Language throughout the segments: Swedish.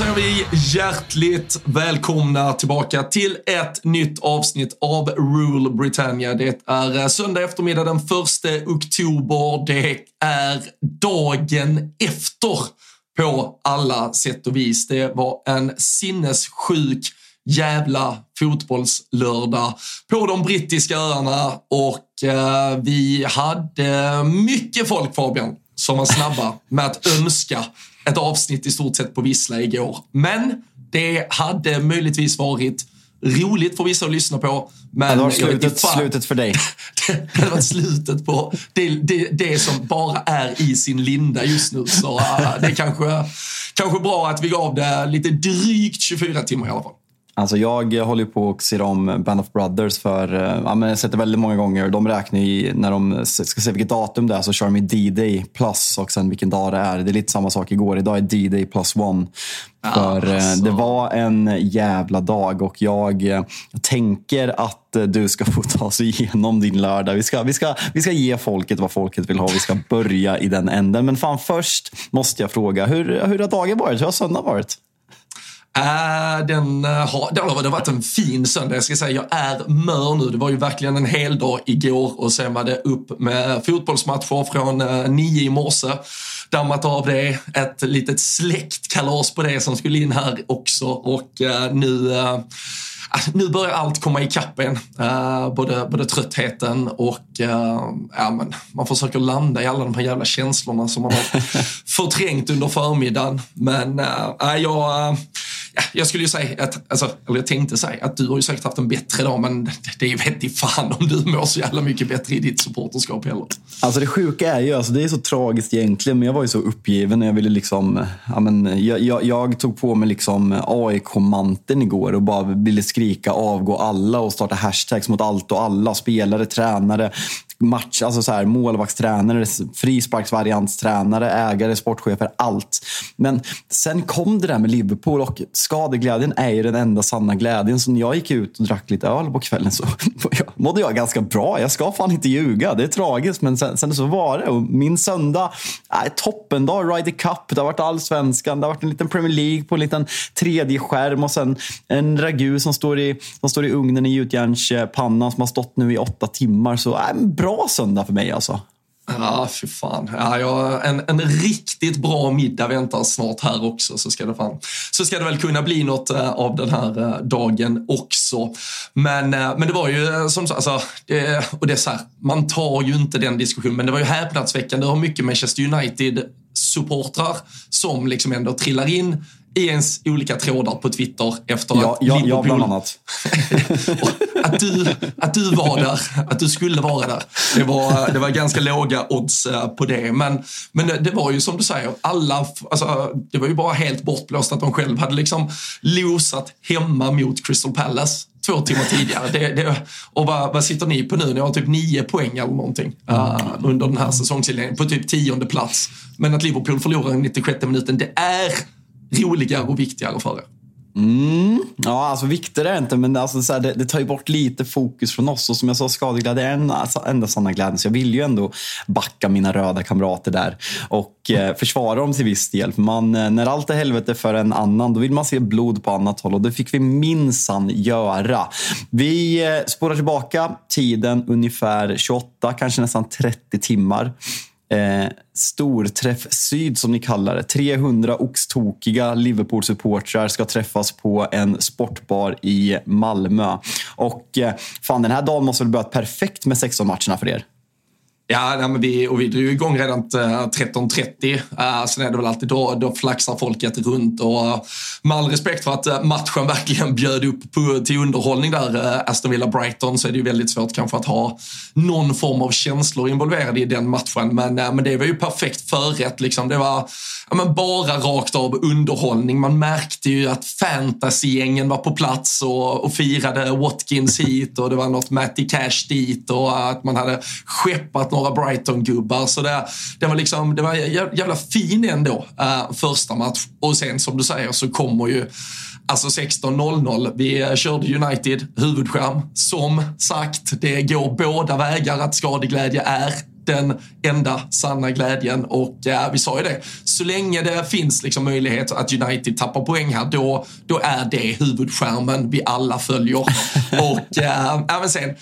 Säger vi hjärtligt välkomna tillbaka till ett nytt avsnitt av Rule Britannia. Det är eh, söndag eftermiddag den 1 oktober. Det är dagen efter på alla sätt och vis. Det var en sinnessjuk jävla fotbollslördag på de brittiska öarna och eh, vi hade mycket folk Fabian som var snabba med att önska ett avsnitt i stort sett på Vissla igår. Men det hade möjligtvis varit roligt för vissa att lyssna på. Men det var slutet, slutet för dig. det varit slutet på det, det, det som bara är i sin linda just nu. Så äh, det är kanske, kanske bra att vi gav det lite drygt 24 timmar i alla fall. Alltså jag håller på och ser om Band of Brothers för, eh, ja, men jag har sett det väldigt många gånger. De räknar ju, när de ska se vilket datum det är så kör de D-Day plus och sen vilken dag det är. Det är lite samma sak igår. Idag är D-Day plus one. För eh, alltså. det var en jävla dag och jag eh, tänker att du ska få ta sig igenom din lördag. Vi ska, vi, ska, vi ska ge folket vad folket vill ha. Vi ska börja i den änden. Men fan först måste jag fråga, hur, hur har dagen varit? Hur har söndagen varit? Äh, den, äh, har, det har varit en fin söndag. Jag ska säga, jag är mör nu. Det var ju verkligen en hel dag igår och sen var det upp med fotbollsmatcher från äh, nio i morse. Dammat av det, ett litet släktkalas på det som skulle in här också och äh, nu äh, nu börjar allt komma ikapp en. Uh, både, både tröttheten och uh, ja, men man försöker landa i alla de här jävla känslorna som man har förträngt under förmiddagen. Men uh, jag, ja, jag skulle ju säga, att, alltså, eller jag tänkte säga att du har ju säkert haft en bättre dag men det, är ju vett i fan om du mår så jävla mycket bättre i ditt supporterskap heller. Alltså det sjuka är ju, alltså det är så tragiskt egentligen, men jag var ju så uppgiven när jag ville liksom, ja men, jag, jag, jag tog på mig liksom AIK-manteln igår och bara ville skrika avgå alla och starta hashtags mot allt och alla. Spelare, tränare, match, alltså så här, målvaktstränare, frisparksvariantstränare, ägare, sportchefer, allt. Men sen kom det där med Liverpool och skadeglädjen är ju den enda sanna glädjen. Så när jag gick ut och drack lite öl på kvällen så mådde jag ganska bra. Jag ska fan inte ljuga. Det är tragiskt, men sen, sen så var det. Och min söndag, äh, toppendag. Ryder Cup, det har varit allsvenskan, det har varit en liten Premier League på en liten tredje skärm och sen en ragu som står i, som står i ugnen i gjutjärnspannan som har stått nu i åtta timmar. Så äh, bra bra söndag för mig alltså. Ja, fy fan. Ja, jag, en, en riktigt bra middag väntar snart här också. Så ska det, fan, så ska det väl kunna bli något eh, av den här eh, dagen också. Men, eh, men det var ju som sagt, alltså, det, och det är så här, man tar ju inte den diskussionen, men det var ju häpnadsväckande hur mycket Manchester United-supportrar som liksom ändå trillar in i ens olika trådar på Twitter efter Ja, att ja, Liverpool... ja, bland annat. Att, du, att du var där, att du skulle vara där. Det var, det var ganska låga odds eh, på det. Men, men det, det var ju som du säger, alla, alltså, det var ju bara helt bortblåst att de själv hade liksom losat hemma mot Crystal Palace. två timmar tidigare. Det, det, och vad, vad sitter ni på nu? Ni har typ nio poäng eller någonting uh, under den här säsongsinledningen på typ tionde plats. Men att Liverpool förlorar i 96 minuten, det är roligare och viktigare för er. Mm. Ja, alltså viktigare är det inte, men alltså, så här, det, det, tar ju bort lite fokus från oss. Och som jag sa, skadeglädje är en alltså, enda sanna glädjen. Så jag vill ju ändå backa mina röda kamrater där och eh, försvara dem till viss del. För man, eh, när allt är helvete för en annan, då vill man se blod på annat håll och det fick vi minsann göra. Vi eh, spårar tillbaka tiden ungefär 28, kanske nästan 30 timmar eh, Storträff Syd som ni kallar det. 300 oxtokiga Liverpool-supportrar ska träffas på en sportbar i Malmö. Och eh, fan, den här dagen måste väl börjat perfekt med 16 matcherna för er? Ja, nej, men vi, och vi drog igång redan 13.30. Uh, sen är det väl alltid då, då flaxar folket runt. Och eh, med all respekt för att eh, matchen verkligen bjöd upp på, till underhållning där, uh, Aston Villa-Brighton, så är det ju väldigt svårt kanske att ha någon form av känslor involverade i den matchen. Men, uh, men det var ju perfekt förrätt. Liksom. Det var ja, men bara rakt av underhållning. Man märkte ju att fantasygängen var på plats och, och firade Watkins hit och det var något Matty Cash dit och att man hade skeppat några Brighton-gubbar. Så det, det, var liksom, det var jävla fin ändå, uh, första match. Och sen som du säger så kommer ju Alltså 16.00. Vi körde United huvudskärm. Som sagt, det går båda vägar att skadeglädje är den enda sanna glädjen. Och äh, vi sa ju det, så länge det finns liksom möjlighet att United tappar poäng här, då, då är det huvudskärmen vi alla följer. och äh, även sen,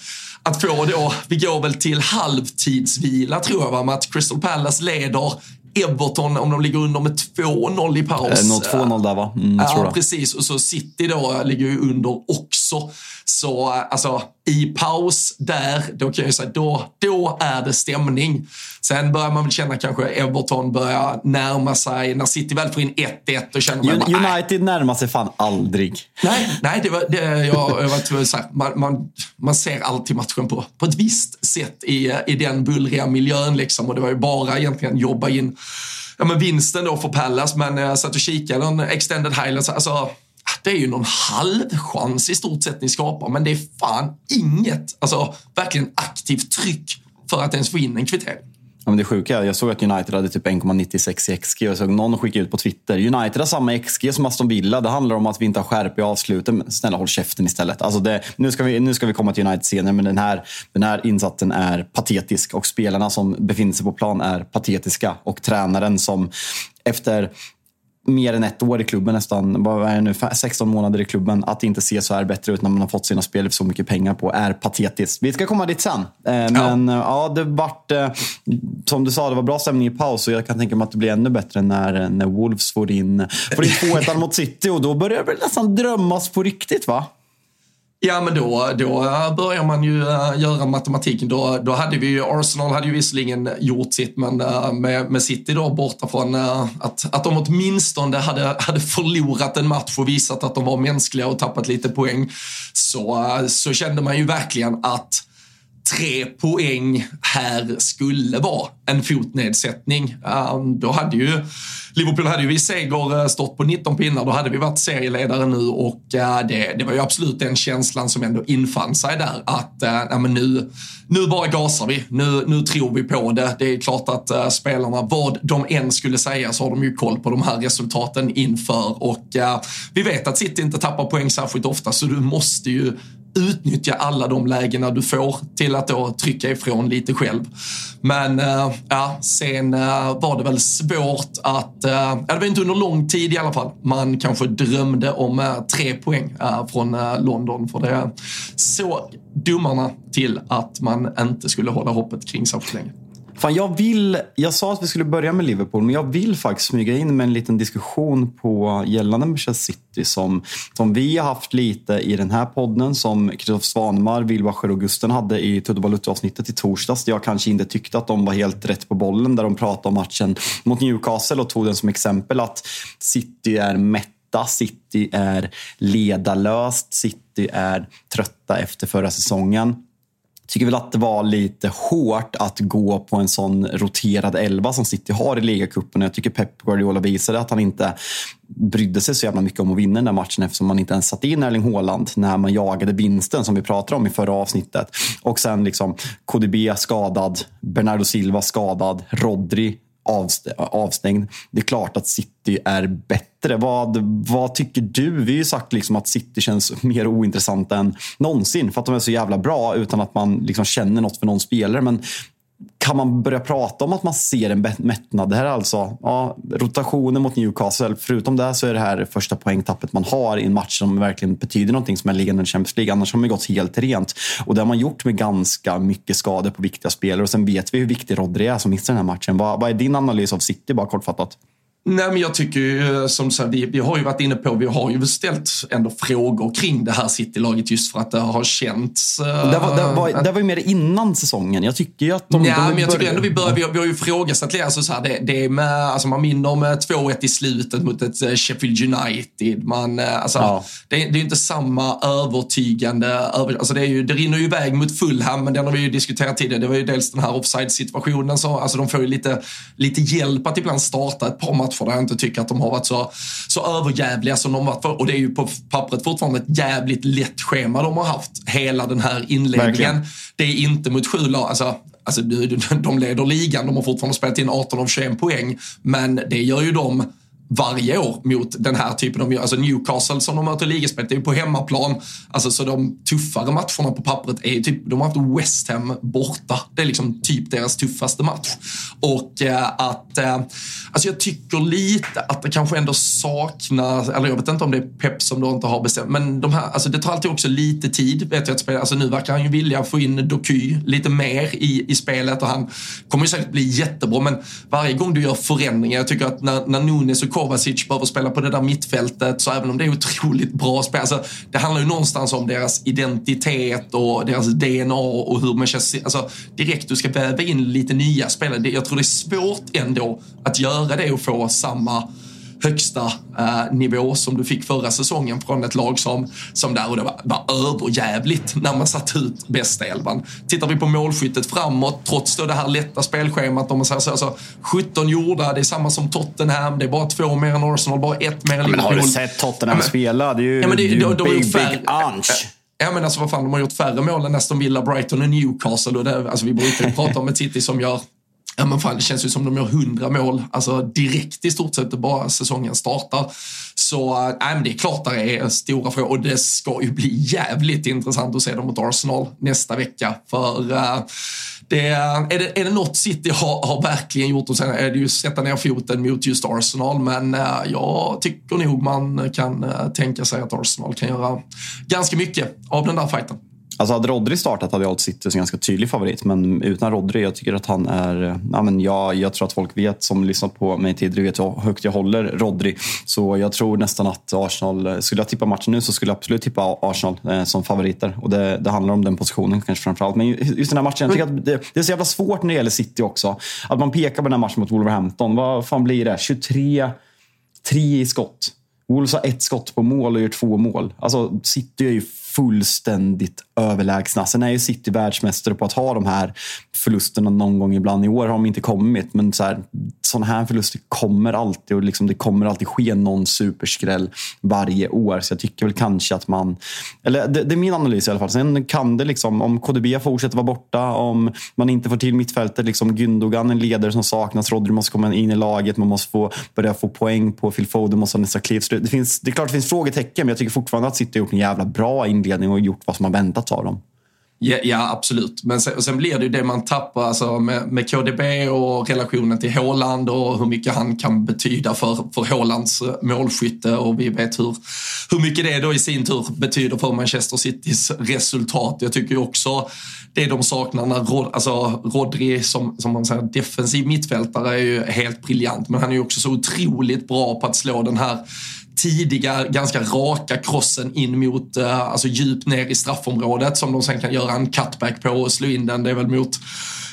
att få då, vi går väl till halvtidsvila tror jag, va, med att Crystal Palace leder Everton, om de ligger under med 2-0 i paus. Eh, 2-0 där va? Mm, ja, precis. Och så City då ligger ju under också. Så alltså i paus där, då kan jag säga, då, då är det stämning. Sen börjar man väl känna kanske Everton börjar närma sig, när City väl får in 1-1 då känner man bara, United närmar sig fan aldrig. Nej, nej det var, det, jag, jag var så här, man, man, man ser alltid matchen på, på ett visst sätt i, i den bullriga miljön liksom och det var ju bara egentligen jobba in ja, men vinsten då för Pallas men jag satt och kikade en extended highlights, alltså det är ju någon halvchans i stort sett ni skapar, men det är fan inget, alltså verkligen aktivt tryck för att ens få in en kvittering. Ja, men det sjuka är, jag såg att United hade typ 1,96 i XG. Jag såg någon skicka ut på Twitter. United har samma XG som Aston Villa. Det handlar om att vi inte har skärp i avsluten. Men snälla håll käften istället. Alltså det, nu, ska vi, nu ska vi komma till United senare, men den här, den här insatsen är patetisk. Och spelarna som befinner sig på plan är patetiska. Och tränaren som efter mer än ett år i klubben nästan, vad är nu, 16 månader i klubben. Att inte se så här bättre ut när man har fått sina spel för så mycket pengar på är patetiskt. Vi ska komma dit sen. Eh, men ja, eh, ja det vart, eh, som du sa, det var bra stämning i paus och jag kan tänka mig att det blir ännu bättre när, när Wolves får in, får in 2-1 mot City och då börjar det nästan drömmas på riktigt va? Ja, men då, då börjar man ju eh, göra matematiken. Då, då hade vi ju, Arsenal hade ju visserligen gjort sitt, men eh, med, med City då borta från eh, att, att de åtminstone hade, hade förlorat en match och visat att de var mänskliga och tappat lite poäng, så, så kände man ju verkligen att tre poäng här skulle vara en fotnedsättning. Ehm, då hade ju Liverpool hade ju vid seger eh, stått på 19 pinnar, då hade vi varit serieledare nu och eh, det, det var ju absolut den känslan som ändå infann sig där att äh, men nu, nu bara gasar vi, nu, nu tror vi på det. Det är klart att äh, spelarna, vad de än skulle säga så har de ju koll på de här resultaten inför och vi vet att City inte tappar poäng särskilt ofta så du måste ju utnyttja alla de lägena du får till att då trycka ifrån lite själv. Men äh, ja, sen äh, var det väl svårt att, äh, ja, det var inte under lång tid i alla fall, man kanske drömde om äh, tre poäng från London för det såg domarna till att man inte skulle hålla hoppet kring särskilt länge. Fan, jag, vill, jag sa att vi skulle börja med Liverpool, men jag vill faktiskt smyga in med en liten diskussion på gällande Manchester City som, som vi har haft lite i den här podden, som Kristoffer Svanemar, Wilbacher och Gusten hade i Tudde avsnittet i torsdags, där jag kanske inte tyckte att de var helt rätt på bollen, där de pratade om matchen mot Newcastle och tog den som exempel att City är mätta, City är ledarlöst, City är trötta efter förra säsongen tycker väl att det var lite hårt att gå på en sån roterad elva som City har i ligacupen. Jag tycker Pep Guardiola visade att han inte brydde sig så jävla mycket om att vinna den där matchen eftersom man inte ens satt in Erling Haaland när man jagade vinsten som vi pratade om i förra avsnittet. Och sen liksom KDB skadad, Bernardo Silva skadad, Rodri avstängd. Det är klart att City är bättre. Vad, vad tycker du? Vi har ju sagt liksom att City känns mer ointressant än någonsin för att de är så jävla bra utan att man liksom känner något för någon spelare. Men kan man börja prata om att man ser en mättnad? Det här är alltså ja, rotationen mot Newcastle. Förutom det så är det här första poängtappet man har i en match som verkligen betyder någonting som är liggande i Champions League. Annars har man gått helt rent. Och det har man gjort med ganska mycket skador på viktiga spelare. Och sen vet vi hur viktig Rodri är som missar den här matchen. Vad, vad är din analys av City, bara kortfattat? Nej, men jag tycker ju som sagt, vi, vi har ju varit inne på, vi har ju ställt ändå frågor kring det här City-laget just för att det har känts... Uh, det, var, det, var, det var ju mer innan säsongen. Jag tycker ju att de... Ja, de men jag tycker ändå vi, bör, vi, har, vi har ju ifrågasatt alltså så här, det, det är med, alltså man minner om 2-1 i slutet mot ett eh, Sheffield United. Man, eh, alltså, ja. det, det är ju inte samma övertygande, över, alltså det, är ju, det rinner ju iväg mot Fulham, men den har vi ju diskuterat tidigare. Det var ju dels den här offside-situationen, så, alltså de får ju lite, lite hjälp att ibland starta ett par matcher matcher där jag inte tycker att de har varit så, så överjävliga som de varit. För, och det är ju på pappret fortfarande ett jävligt lätt schema de har haft hela den här inledningen. Verkligen. Det är inte mot sju lag. Alltså, alltså, de leder ligan, de har fortfarande spelat in 18 av 21 poäng. Men det gör ju de varje år mot den här typen av, alltså Newcastle som de möter i ligaspelet, det är ju på hemmaplan. Alltså så de tuffare matcherna på pappret är ju typ, de har haft West Ham borta. Det är liksom typ deras tuffaste match. Och eh, att, eh, alltså jag tycker lite att det kanske ändå saknas, eller jag vet inte om det är Pep som då inte har bestämt, men de här, alltså det tar alltid också lite tid, vet jag att spela. Alltså nu verkar han ju vilja få in Doky lite mer i, i spelet och han kommer ju säkert bli jättebra, men varje gång du gör förändringar, jag tycker att när, när Nunes och Kovacic behöver spela på det där mittfältet. Så även om det är otroligt bra spel, alltså, det handlar ju någonstans om deras identitet och deras DNA och hur man känns. Alltså, direkt du ska väva in lite nya spelare. Jag tror det är svårt ändå att göra det och få samma högsta eh, nivå som du fick förra säsongen från ett lag som, som där och det var, var överjävligt när man satte ut bästa elvan. Tittar vi på målskyttet framåt, trots då det här lätta spelschemat, om man säger så, alltså, 17 gjorda, det är samma som Tottenham, det är bara två mer än Arsenal, bara ett mer än Liverpool. Ja, men har du sett Tottenham ja, men, spela? Det är ju, ja, men det, det är ju de, big, big anch. Ja men alltså vad fan, de har gjort färre mål än Aston Villa, Brighton och Newcastle. Och det, alltså, vi brukar ju prata om ett City som gör Ja men fan, det känns ju som de gör hundra mål, alltså direkt i stort sett bara säsongen startar. Så äh, men det är klart det är stora frågor och det ska ju bli jävligt intressant att se dem mot Arsenal nästa vecka. För äh, det, är, det, är det något City har, har verkligen gjort och sen är det ju sätta ner foten mot just Arsenal. Men äh, jag tycker nog man kan äh, tänka sig att Arsenal kan göra ganska mycket av den där fighten. Alltså hade Rodri startat hade jag hållit City som ganska tydlig favorit. Men utan Rodri, jag tycker att han är... Ja, men jag, jag tror att folk vet, som lyssnat på mig tidigare, vet hur högt jag håller Rodri. Så jag tror nästan att Arsenal... Skulle jag tippa matchen nu så skulle jag absolut tippa Arsenal eh, som favoriter. Och det, det, handlar om den positionen kanske framförallt. Men just den här matchen, jag tycker att det, det, är så jävla svårt när det gäller City också. Att man pekar på den här matchen mot Wolverhampton. Vad fan blir det? 23... 3 i skott. Wolves har ett skott på mål och gör två mål. Alltså, City är ju fullständigt överlägsna. Sen är ju City världsmästare på att ha de här förlusterna någon gång ibland. I år har de inte kommit, men så här, sådana här förluster kommer alltid och liksom, det kommer alltid ske någon superskräll varje år. Så jag tycker väl kanske att man... Eller det, det, är min analys i alla fall. Sen kan det liksom, om KDB fortsätter vara borta, om man inte får till mittfältet, liksom Gündogan en ledare som saknas, Rodri måste komma in i laget, man måste få, börja få poäng på Phil Foden, måste ha nästa kliv. Det, finns, det är klart det finns frågetecken, men jag tycker fortfarande att City har gjort en jävla bra inledning och gjort vad som har väntats av dem. Ja, ja, absolut. Men sen, sen, blir det ju det man tappar alltså med, med KDB och relationen till Håland och hur mycket han kan betyda för, för Hålands eh, målskytte och vi vet hur, hur mycket det då i sin tur betyder för Manchester Citys resultat. Jag tycker ju också det de saknar när Rod, alltså Rodri som, som man säger defensiv mittfältare är ju helt briljant men han är ju också så otroligt bra på att slå den här tidiga, ganska raka krossen in mot, eh, alltså djupt ner i straffområdet som de sen kan göra en cutback på och slå in den. Det är väl mot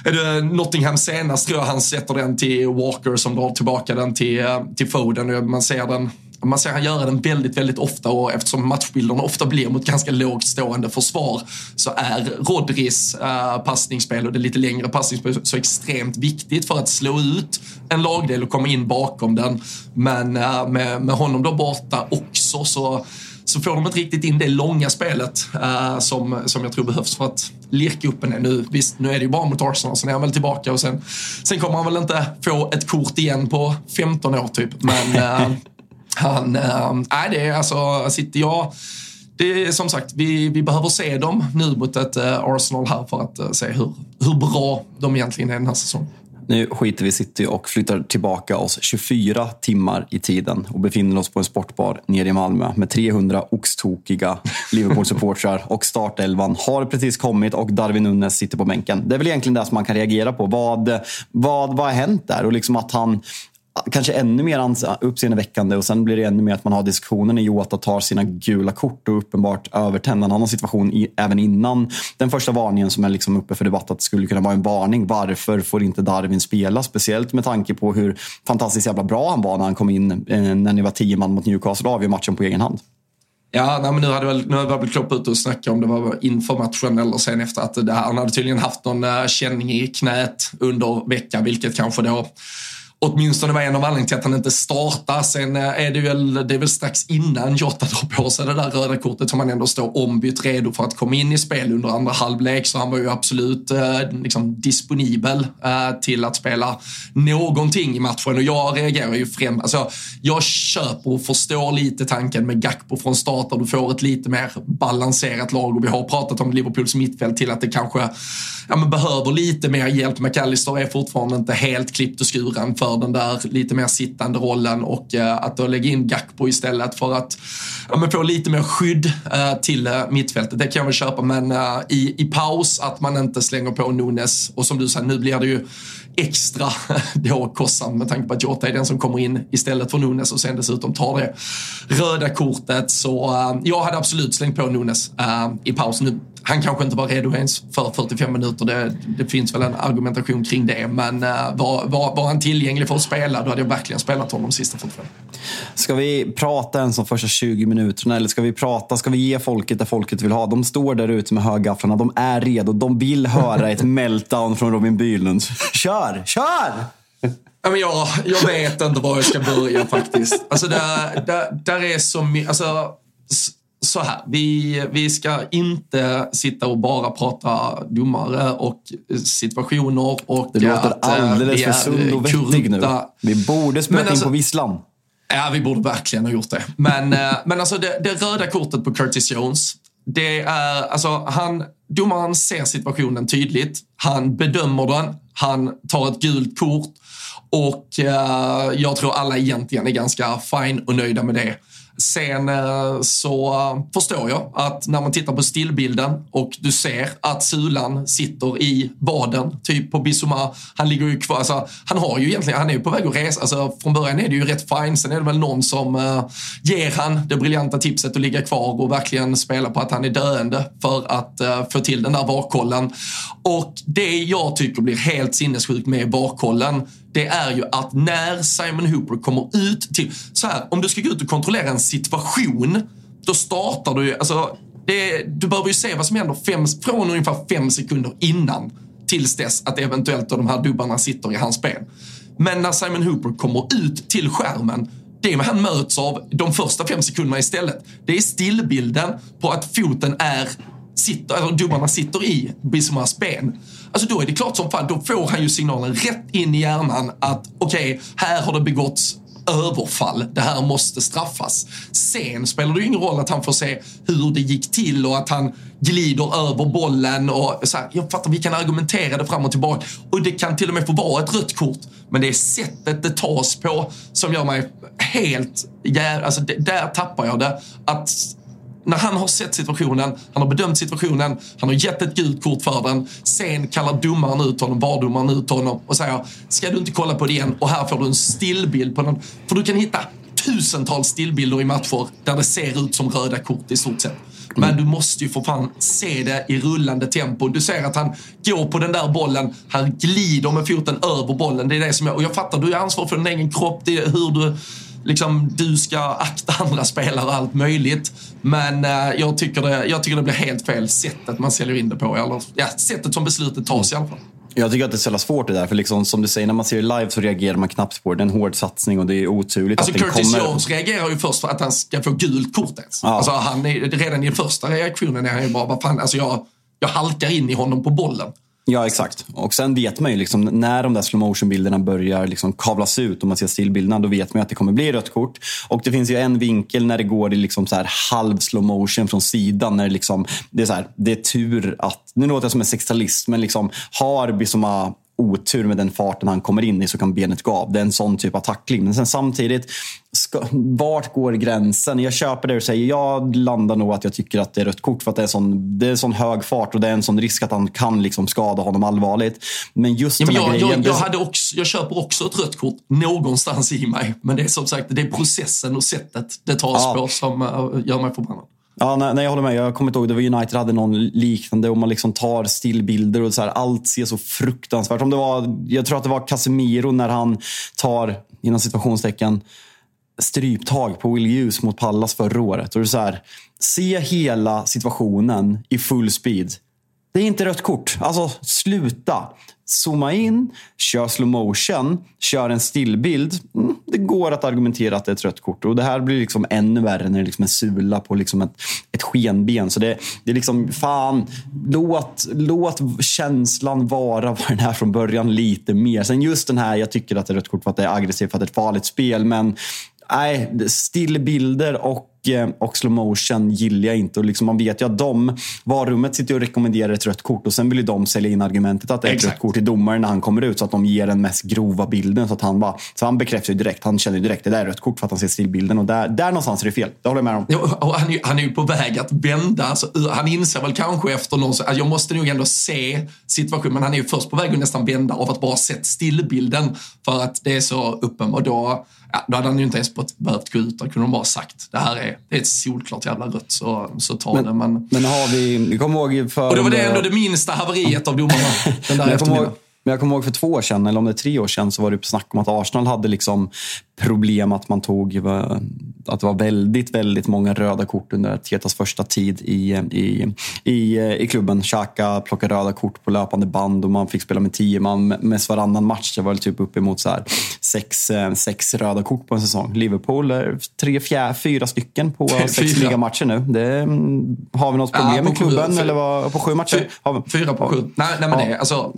är det Nottingham senast tror jag han sätter den till Walker som drar tillbaka den till, eh, till Foden. Man ser den man ser han göra den väldigt, väldigt ofta och eftersom matchbilderna ofta blir mot ganska lågt stående försvar så är Rodris uh, passningsspel och det lite längre passningsspelet så extremt viktigt för att slå ut en lagdel och komma in bakom den. Men uh, med, med honom då borta också så så får de inte riktigt in det långa spelet uh, som, som jag tror behövs för att lirka upp en nu. Visst, nu är det ju bara mot Arsenal, sen är han väl tillbaka och sen, sen kommer han väl inte få ett kort igen på 15 år typ. Men uh, han, äh, nej det är alltså, sitter jag det är som sagt, vi, vi behöver se dem nu mot ett eh, Arsenal här för att eh, se hur, hur bra de egentligen är den här säsongen. Nu skiter vi i City och flyttar tillbaka oss 24 timmar i tiden och befinner oss på en sportbar nere i Malmö med 300 oxtokiga Liverpool-supportrar och startelvan har precis kommit och Darwin Nunes sitter på bänken. Det är väl egentligen det som man kan reagera på. Vad, vad, vad har hänt där? Och liksom att han kanske ännu mer uppseendeväckande och sen blir det ännu mer att man har diskussionen i Jota tar sina gula kort och uppenbart övertänder. Han har situation i, även innan den första varningen som är liksom uppe för debatt att det skulle kunna vara en varning. Varför får inte Darwin spela? Speciellt med tanke på hur fantastiskt jävla bra han var när han kom in eh, när ni var tio man mot Newcastle och avgör matchen på egen hand. Ja, nej, men nu, hade väl, nu hade väl Klopp ute och snackat om det var inför matchen eller sen efter att det, han hade tydligen haft någon eh, känning i knät under veckan, vilket kanske då åtminstone var en av anledningarna till att han inte startar. Sen eh, är det väl, det är väl strax innan Jota drar på sig det där röda kortet som han ändå står ombytt redo för att komma in i spel under andra halvlek. Så han var ju absolut eh, liksom disponibel eh, till att spela någonting i matchen. Och jag reagerar ju främst, alltså jag köper och förstår lite tanken med Gakpo från start och du får ett lite mer balanserat lag och vi har pratat om Liverpools mittfält till att det kanske ja, men behöver lite mer hjälp. McAllister är fortfarande inte helt klippt och skuren för den där lite mer sittande rollen och eh, att då lägga in Gakpo istället för att ja, men få lite mer skydd eh, till eh, mittfältet. Det kan jag väl köpa, men i, i paus att man inte slänger på Nunes och som du säger, nu blir det ju extra då kostsamt med tanke på att Jota är den som kommer in istället för Nunes och sen dessutom tar det röda kortet. Så uh, jag hade absolut slängt på Nunes uh, i paus. Nu han kanske inte var redo ens för 45 minuter. Det, det finns väl en argumentation kring det. Men uh, var, var, var, han tillgänglig för att spela, då hade jag verkligen spelat honom sista 45. Ska vi prata ens om första 20 minuterna eller ska vi prata, ska vi ge folket det folket vill ha? De står där ute med högafflarna, de är redo, de vill höra ett meltdown från Robin Bylund. Kör, kör! Ja, men jag, jag vet inte var jag ska börja faktiskt. Alltså där, där, där är så mycket, alltså så här, vi, vi ska inte sitta och bara prata domare och situationer och Det låter att, eh, alldeles för sund och vettig nu. Vi borde spela alltså, in på visslan. Ja, vi borde verkligen ha gjort det. Men, eh, men alltså det, det röda kortet på Curtis Jones, det är, alltså han, domaren ser situationen tydligt. Han bedömer den. Han tar ett gult kort och eh, jag tror alla egentligen är ganska fine och nöjda med det. Sen eh, så förstår jag att när man tittar på stillbilden och du ser att Sulan sitter i baden, typ på Bissoma. Han ligger ju kvar, alltså, han har ju egentligen, han är ju på väg att resa. Alltså, från början är det ju rätt fine, sen är det väl någon som uh, ger han det briljanta tipset att ligga kvar och verkligen spela på att han är döende för att uh, få till den där varkollen. Och det jag tycker blir helt sinnessjukt med varkollen det är ju att när Simon Hooper kommer ut till... Så här, om du ska gå ut och kontrollera en situation, då startar du ju... Alltså, det, du behöver ju se vad som händer fem, från ungefär fem sekunder innan tills dess att eventuellt de här dubbarna sitter i hans ben. Men när Simon Hooper kommer ut till skärmen, det han möts av de första fem sekunderna istället, det är stillbilden på att foten är sitter, eller domarna sitter i Bissomas ben. Alltså då är det klart som fan, då får han ju signalen rätt in i hjärnan att okej, okay, här har det begåtts överfall. Det här måste straffas. Sen spelar det ju ingen roll att han får se hur det gick till och att han glider över bollen och så här, Jag fattar, vi kan argumentera det fram och tillbaka och det kan till och med få vara ett rött kort. Men det är sättet det tas på som gör mig helt... Alltså det, där tappar jag det. Att när han har sett situationen, han har bedömt situationen, han har gett ett gult kort för den. Sen kallar domaren ut honom, VAR-domaren ut honom och säger ska du inte kolla på det igen och här får du en stillbild på den. För du kan hitta tusentals stillbilder i matcher där det ser ut som röda kort i stort sett. Men du måste ju för fan se det i rullande tempo. Du ser att han går på den där bollen, han glider med foten över bollen. Det är det som jag, och jag fattar, du är ansvarig för din egen kropp, det är hur du liksom, du ska akta andra spelare och allt möjligt. Men eh, jag, tycker det, jag tycker det blir helt fel sättet man säljer in det på. Eller ja, sättet som beslutet tas i alla fall. Jag tycker att det är så jävla svårt det där. För liksom, som du säger, när man ser det live så reagerar man knappt på det. Det är en hård satsning och det är oturligt alltså, att den Curtis kommer. Jones reagerar ju först för att han ska få gult kort ens. Ja. Alltså, han är, redan i den första reaktionen är han ju bara, vad fan, alltså jag, jag halkar in i honom på bollen. Ja, exakt. Och sen vet man ju liksom, när de där slow motion bilderna börjar liksom kavlas ut och man ser stillbilderna, då vet man ju att det kommer bli rött kort. Och det finns ju en vinkel när det går i liksom så här halv slow motion från sidan. När det, liksom, det, är så här, det är tur att, nu låter jag som en sextalist, men liksom har otur med den farten han kommer in i så kan benet gå av. Det är en sån typ av tackling. Men sen samtidigt, ska, vart går gränsen? Jag köper det du säger. Jag landar nog att jag tycker att det är rött kort för att det är sån, det är sån hög fart och det är en sån risk att han kan liksom skada honom allvarligt. Men just Ja, men jag, grejen... jag, jag, hade också, jag köper också ett rött kort någonstans i mig. Men det är som sagt det är processen och sättet det tas Ja. på som uh, gör mig förbannad. Ja, nej, nej, jag håller med. Jag kommer inte ihåg, det var United hade någon liknande och man liksom tar stillbilder och så här, allt ser så fruktansvärt. Om det var, jag tror att det var Casemiro när han tar, inom situationstecken, stryptag på Will Hughes mot Pallas förra året. Och det är så här, se hela situationen i full speed. Det är inte rött kort. Alltså, sluta. Zooma in, kör slow motion, kör en stillbild. Mm, det går att argumentera att det är ett rött kort. Och det här blir liksom ännu värre när det liksom är liksom en sula på liksom ett, ett skenben. Så det, det är liksom, fan, låt, låt känslan vara vad den är från början lite mer. Sen just den här, jag tycker att det är rött kort för att det är aggressivt, för att det är ett farligt spel. Men nej, stillbilder och och slow motion gillar jag inte. Och liksom man vet ju att de, varummet sitter och rekommenderar ett rött kort och sen vill ju de sälja in argumentet att det är ett Exakt. rött kort till domaren när han kommer ut så att de ger den mest grova bilden. Så att han bara, så han bekräftar ju direkt, han känner ju direkt det där är rött kort för att han ser stillbilden och där, där någonstans är det fel. Det håller jag med om. Ja, han, är, han är ju på väg att vända. Alltså, han inser väl kanske efter någon... Att jag måste nog ändå se situationen. Men han är ju först på väg att nästan vända av att bara sett stillbilden. För att det är så uppenbart. Då, ja, då hade han ju inte ens behövt gå ut. Då kunde de bara sagt det här är, det är ett solklart jävla rött. Så, så ta det. Men, Men har vi, vi kommer ihåg för... och det var det ändå det minsta haveriet av domarna den där Men eftermiddagen. Men jag kommer ihåg för två år sedan, eller om det är tre år sedan, så var det snack om att Arsenal hade liksom problem att man tog, eh, att det var väldigt, väldigt många röda kort under Tetas första tid i, i, i, eh, i klubben. Xhaka plockade röda kort på löpande band och man fick spela med tio man mest varannan match. Det var väl typ uppemot så här sex, eh, sex röda kort på en säsong. Liverpool, eh, tre, fjär, fyra stycken på sex Fyra. ligamatcher nu. Det, mm, har vi något Ja, problem på med klubben? sju- eller vad, på sju matcher? Vi- Fyra på sju. Nej, nej men Ja. det är alltså...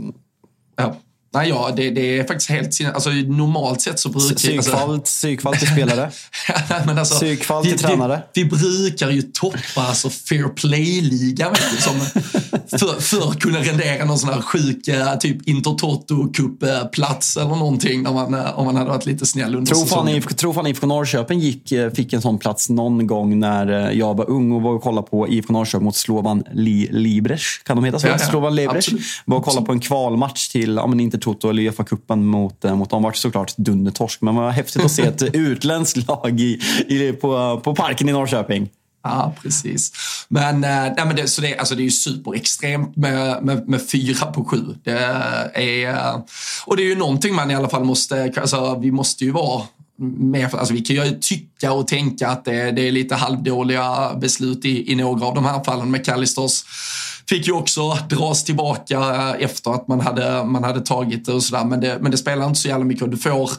Ja. Nej, ja, det, det är faktiskt helt sin- alltså Normalt sett så brukar... Alltså, Psykfall, psykfall till spelare. Men alltså, Psykfall vi, till tränare. Vi, vi brukar ju toppa alltså fair play-ligan som för, för att kunna rendera någon sån här sjuk typ Intertoto Cup-plats eller någonting när man, eh, om man hade varit lite snäll under Tror säsongen. Tror fan IFK Norrköping gick, eh, fick en sån plats någon gång när eh, jag var ung och var och kollade på IFK Norrköping mot Slovan Li, Libres. Kan de heta så? Ja, ja. Slovan Libres. Var och kollade på en kvalmatch till, ja men inte Toto eller Uefa-cupen mot, eh, mot dem. Vart såklart dundertorsk, men var häftigt att se ett utländskt lag i, i, på, på parken i Norrköping. Ja, precis. Men, eh, nej, men det, så det, alltså det är ju superextremt med, med, med fyra på sju. Det är, eh, och det är ju någonting man i alla fall måste, alltså vi måste ju vara med, alltså vi kan ju tycka och tänka att det, det är lite halvdåliga beslut i, i några av de här fallen. McAllisters fick ju också dras tillbaka eh, efter att man hade, man hade tagit det och sådär. Men det, men det spelar inte så jävla mycket. Du får,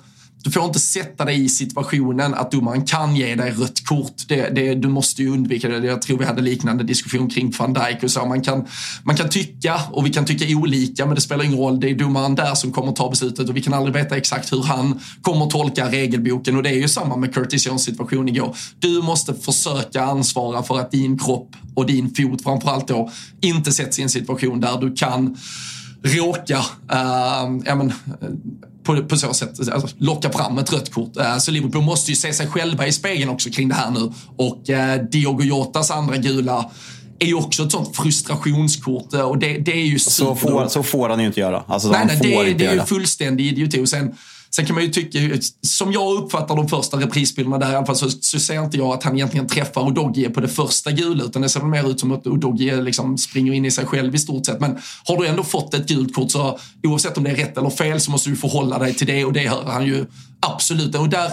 du får inte sätta dig i situationen att domaren kan ge dig rött kort. Det, det, du måste ju undvika det. Jag tror vi hade liknande diskussion kring van Dijk och så. Man kan, man kan tycka och vi kan tycka olika men det spelar ingen roll. Det är domaren där som kommer ta beslutet och vi kan aldrig veta exakt hur han kommer tolka regelboken och det är ju samma med Curtis Jones situation igår. Du måste försöka ansvara för att din kropp och din fot framförallt då inte sätts i en situation där du kan råka äh, ja, men, eh, på, på så sätt alltså, locka fram ett rött kort. Äh, så Liverpool måste ju se sig själva i spegeln också kring det här nu. Och äh, Diogo Jotas andra gula är ju också ett sånt frustrationskort äh, och det, det är ju Så får, så får han ju inte göra. Alltså, Nej, nej, det, det är ju fullständig idioti. Och sen, sen kan man ju tycka, som jag uppfattar de första reprisbilderna där i alla fall, så, så ser inte jag att han egentligen träffar Odogie på det första gula, utan det ser väl mer ut som att Odogie liksom springer in i sig själv i stort sett. Men har du ändå fått ett gult kort så oavsett om det är rätt eller fel så måste du förhålla dig till det och det hör han ju absolut. Och där,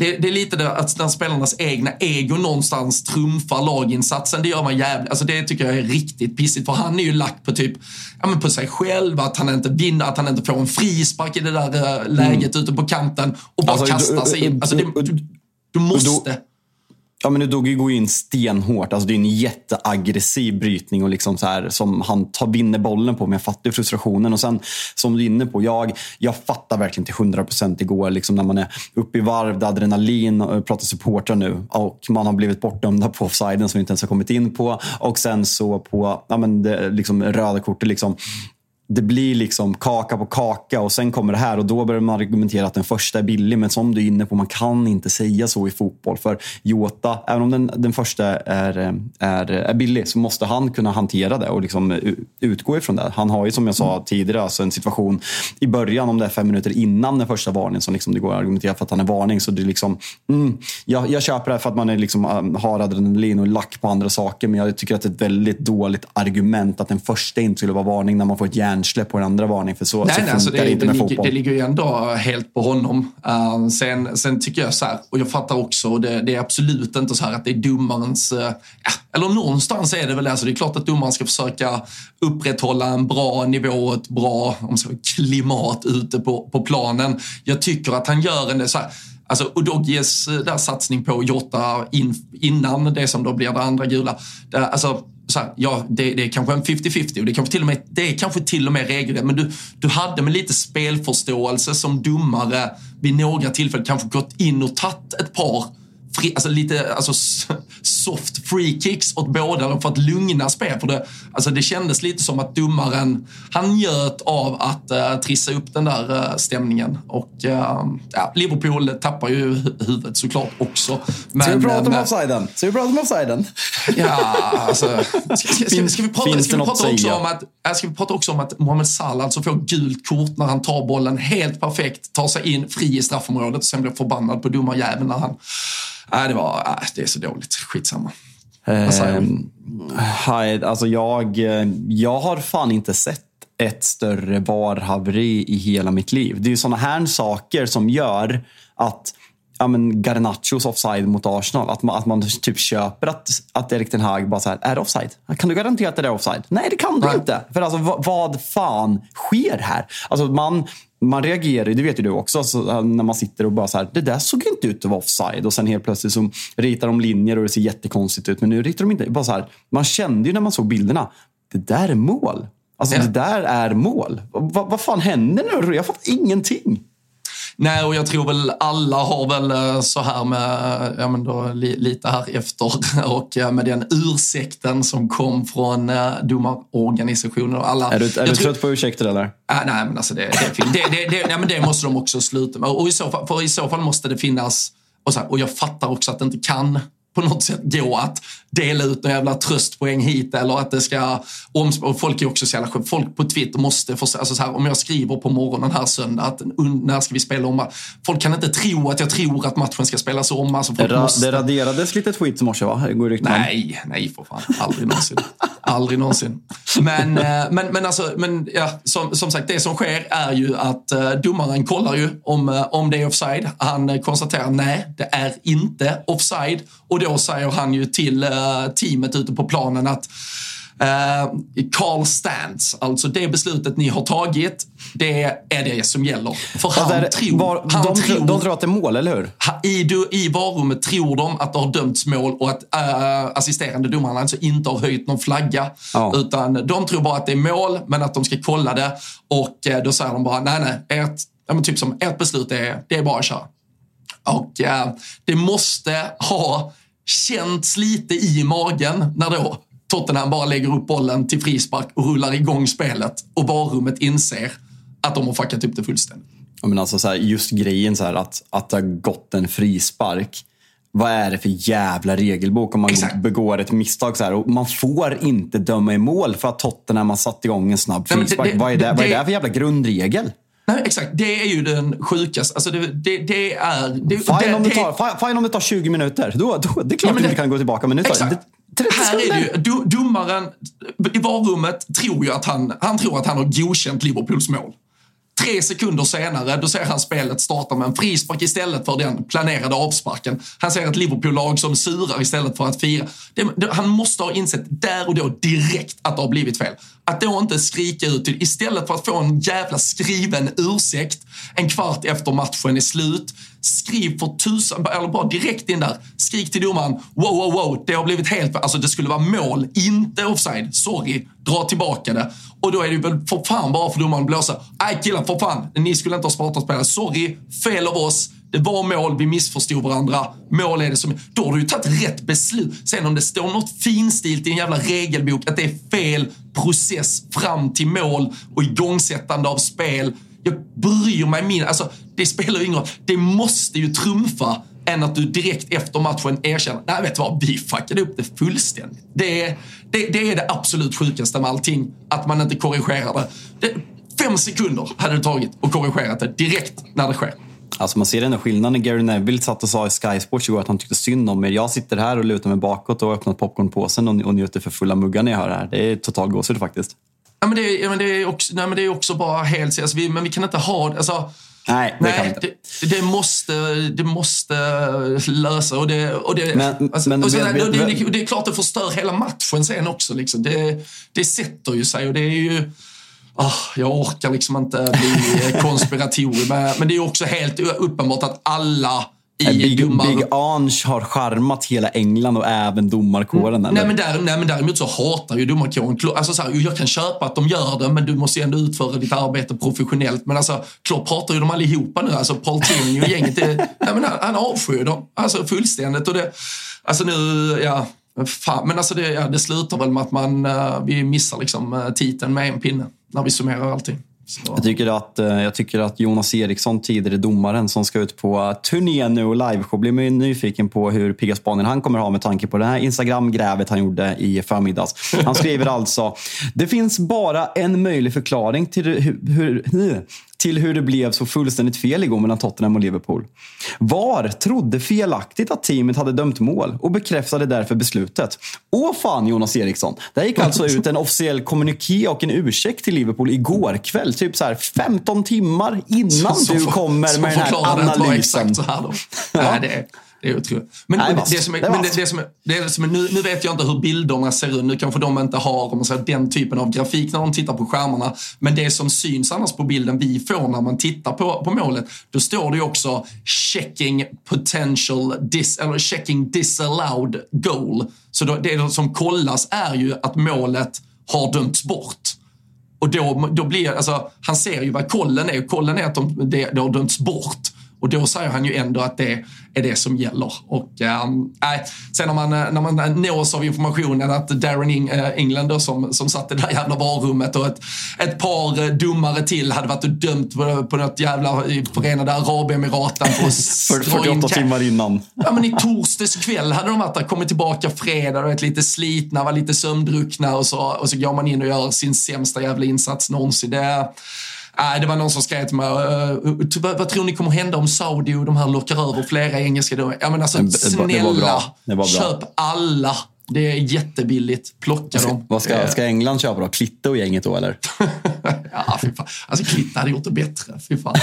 det, det, är lite det att när spelarnas egna ego någonstans trumfar laginsatsen. Det gör man jävligt, alltså det tycker jag är riktigt pissigt. För han är ju lack på typ, ja men på sig själv, att han inte vinner, att han inte får en frispark i det där uh, läget mm. ute på kanten och bara alltså, kastar sig in. Alltså det, du, du måste. Ja, men Udogi går in stenhårt. Alltså, det är en jätteaggressiv brytning och liksom så här, som han tar, vinner bollen på. Men jag fattar frustrationen. Och sen, som du är inne på, jag, jag fattar verkligen till 100 procent igår liksom när man är uppe i varv, det är adrenalin, och pratar supportrar nu och man har blivit bortdömda på offsiden som vi inte ens har kommit in på. Och sen så på ja, men det, liksom, röda kortet. Liksom det blir liksom kaka på kaka och sen kommer det här och då börjar man argumentera att den första är billig. Men som du är inne på, man kan inte säga så i fotboll. För Jota, även om den, den första är, är, är billig, så måste han kunna hantera det och liksom utgå ifrån det. Han har ju som jag sa mm. tidigare alltså en situation i början, om det är fem minuter innan den första varningen, som liksom det går att argumentera för att han är varning. Så det är liksom, mm, jag, jag köper det för att man är liksom, äh, har adrenalin och lack på andra saker. Men jag tycker att det är ett väldigt dåligt argument att den första inte skulle vara varning när man får ett järn hjärnsläpp på en andra varning. För så, nej, så nej, alltså det, det, inte med det, fotboll. Det ligger ju ändå helt på honom. Uh, sen, sen tycker jag så här, och jag fattar också, det, det är absolut inte så här att det är domarens... Uh, ja, eller någonstans är det väl det. Alltså det är klart att domaren ska försöka upprätthålla en bra nivå, ett bra om så, klimat ute på, på planen. Jag tycker att han gör en... Så här, Alltså Udoggies eh, där satsning på Jota in, innan det som då blir det andra gula. Det, alltså, så här, ja, det, det, är kanske en 50-50 och det, kanske till och med, det är kanske till och med regelrätt. Men du, du hade med lite spelförståelse som domare vid några tillfällen kanske gått in och tagit ett par fri, alltså lite alltså, soft free kicks åt båda för att lugna spel. För det, alltså, det kändes lite som att domaren, han njöt av att uh, trissa upp den där uh, stämningen. Och uh, ja, Liverpool tappar ju huvudet såklart också. Men, ska vi prata om offsiden? Ska vi prata om offsiden? Ja, alltså. Ska, ska, ska, ska vi prata, ska vi prata också om att, ska vi prata också om att Mohamed Salah alltså får gult kort när han tar bollen helt perfekt, tar sig in fri i straffområdet och sen blir förbannad på domarjäveln när han Nej, det var, äh, det är så dåligt. Skitsamma. Vad säger ehm, du? alltså jag, jag har fan inte sett ett större barhaveri i hela mitt liv. Det är ju sådana här saker som gör att ja, men Garnachos offside mot Arsenal. Att man, att man typ köper att, att Erik Ten Hag bara så här, är det offside? Kan du garantera att det är offside? Nej, det kan du Nej. inte. För alltså vad, vad fan sker här? Alltså man, man reagerar det vet ju du också, alltså, när man sitter och bara så här, det där såg inte ut att vara offside. Och sen helt plötsligt så ritar de linjer och det ser jättekonstigt ut. Men nu ritar de inte. Bara så här, man kände ju när man såg bilderna, det där är mål. Alltså ja. det där är mål. vad, vad fan händer nu? Jag fattar ingenting. Nej, och jag tror väl alla har väl eh, så här med, ja men då lite här efter och eh, med den ursäkten som kom från eh, domarorganisationer och alla. Är du, är du tror, trött på ursäkter eller? Äh, nej, men alltså det, det, det, det, det, nej, men det måste de också sluta med. Och i så fall, för i så fall måste det finnas, och, så här, och jag fattar också att det inte kan på något sätt gå att dela ut några jävla tröstpoäng hit eller att det ska och Folk är också så jävla Folk på Twitter måste få, alltså så här, om jag skriver på morgonen här söndag att när ska vi spela om? Folk kan inte tro att jag tror att matchen ska spelas om. Alltså det, ra måste... det raderades lite tweets i morse va? Går nej, nej för fan. Aldrig någonsin. Aldrig någonsin. Men, eh, men, men, alltså, men ja, som, som sagt, det som sker är ju att uh, domaren kollar ju om, uh, om det är offside. Han konstaterar nej, det är inte offside. Och då säger han ju till teamet ute på planen att Uh, Carl Stantz, alltså det beslutet ni har tagit, det är det som gäller. För han, där, tror, var, han de, tror... De tror att det är mål, eller hur? I, I varummet tror de att det har dömts mål och att uh, assisterande domaren alltså inte har höjt någon flagga. Ja. Utan de tror bara att det är mål, men att de ska kolla det. Och uh, då säger de bara, nej, nej, ert, ja, typ som ert beslut är, det är bara att köra. Och det måste ha känts lite i magen när då Tottenham bara lägger upp bollen till frispark och rullar igång spelet och varummet inser att de har fuckat upp det fullständigt. Ja, men alltså så här, just grejen så här, att, att det har gått en frispark. Vad är det för jävla regelbok om man Exakt. begår ett misstag? Så här, och man får inte döma i mål för att Tottenham har satt igång en snabb frispark. Nej, det, det, vad, är det, det, vad är det för jävla grundregel? Nej, exakt. Det är ju den sjukaste. Alltså det, det, det är... Det, fine, om det tar, fine om det tar 20 minuter. Då, då, det är klart ja, att du inte kan gå tillbaka. Men nu tar exakt. Här är det ju, domaren i varummet tror ju att han, han tror att han har godkänt Liverpools mål. Tre sekunder senare, då ser han spelet starta med en frispark istället för den planerade avsparken. Han ser ett Liverpool-lag som surar istället för att fira. Det, det, han måste ha insett där och då direkt att det har blivit fel. Att då inte skrika ut till, istället för att få en jävla skriven ursäkt en kvart efter matchen är slut. Skriv för tusan, eller bara direkt in där. Skrik till domaren, wow, wow, wow, det har blivit helt Alltså det skulle vara mål, inte offside. Sorry, dra tillbaka det. Och då är det väl för fan bara för domaren att blåsa. Nej killar, för fan, ni skulle inte ha spartat spelare. Sorry, fel av oss. Det var mål, vi missförstod varandra. Mål är det som... Då har du ju tagit rätt beslut. Sen om det står något finstilt i en jävla regelbok att det är fel process fram till mål och igångsättande av spel. Jag bryr mig mindre. Alltså, det spelar ju ingen roll. Det måste ju trumfa än att du direkt efter matchen erkänner, nej vet du vad, vi fuckade upp det fullständigt. Det är det, det, är det absolut sjukaste med allting, att man inte korrigerar det. det fem sekunder hade det tagit att korrigera det direkt när det sker. Alltså man ser ändå skillnaden när Gary Neville satt och sa i Sky Sports igår att han tyckte synd om er. Jag sitter här och lutar mig bakåt och har öppnat popcornpåsen och, och njuter för fulla muggar när jag hör det här. Det är total gåshud faktiskt. Ja, men det, är, men det, är också, nej, men det är också bara helt... Alltså, vi, men vi kan inte ha... Alltså, Nej, det, nej det, det, måste, det måste lösa. Och det, och det, men, alltså, men, och så, men, det, det, det, är klart det förstör hela matchen sen också. Liksom. Det, det sätter ju sig och det är ju... Oh, jag orkar liksom inte bli konspiratorisk. men det är också helt uppenbart att alla i Big, domar... Big Ange har charmat hela England och även domarkåren. Mm. Nej, men där, nej, men däremot så hatar ju domarkåren alltså, så här, Jag kan köpa att de gör det, men du måste ju ändå utföra ditt arbete professionellt. Men alltså, Klopp hatar ju dem allihopa nu. Alltså, Paul Tierney och gänget, det, nej, men han, han avskyr dem alltså, fullständigt. Och det, alltså nu, ja, fan, men alltså det, ja, det slutar väl med att man, uh, vi missar liksom, uh, titeln med en pinne när vi summerar allting. Jag tycker, att, eh, jag tycker att Jonas Eriksson, tidigare domaren som ska ut på eh, turné nu och liveshow, blir man nyfiken på hur pigga spaningen han kommer ha med tanke på det här Instagram-grävet han gjorde i förmiddags. Han skriver alltså, det finns bara en möjlig förklaring till hur, hur till hur det blev så fullständigt fel igår mellan Tottenham och Liverpool. VAR trodde felaktigt att teamet hade dömt mål och bekräftade därför beslutet. Åh fan Jonas Eriksson! Det gick alltså ut en officiell kommuniké och en ursäkt till Liverpool igår kväll. Typ så här 15 timmar innan så, du kommer med den här analysen. Exakt så här då. ja. Nej, det, det är otroligt. Men, Nej, men, det som är, men det, det, som är, det som är, nu, nu vet jag inte hur bilderna ser ut. Nu kanske de inte har om man säger, den typen av grafik när de tittar på skärmarna. Men det som syns annars på bilden vi får när man tittar på, på målet, då står det ju också checking potential dis, eller checking disallowed goal. Så då, det som kollas är ju att målet har dömts bort. Och då, då blir, alltså, han ser ju vad kollen är. Kollen är att de, det, det har dömts bort. Och då säger han ju ändå att det är det som gäller. Och, äh, sen när man, när man nås av informationen att Darren Eng äh, Englander som, som satt i det där jävla varummet och ett, ett par eh, domare till hade varit och dömt på, på något jävla Förenade Arabemiraten för 48 timmar innan. Ja men i torsdags kväll hade de varit där, kommit tillbaka fredag, varit lite slitna, var lite sömndruckna och så, och så går man in och gör sin sämsta jävla insats någonsin. Det, det var någon som skrev till mig, uh, vad, vad tror ni kommer hända om Saudi och de här lockar över flera engelska? Ja men alltså snälla, köp alla det är jättebilligt. Plocka ska, dem. Vad ska, ska England köpa då? Klitte och gänget då eller? ja, fy fan. Alltså Klitte hade gjort det bättre. Fy fan.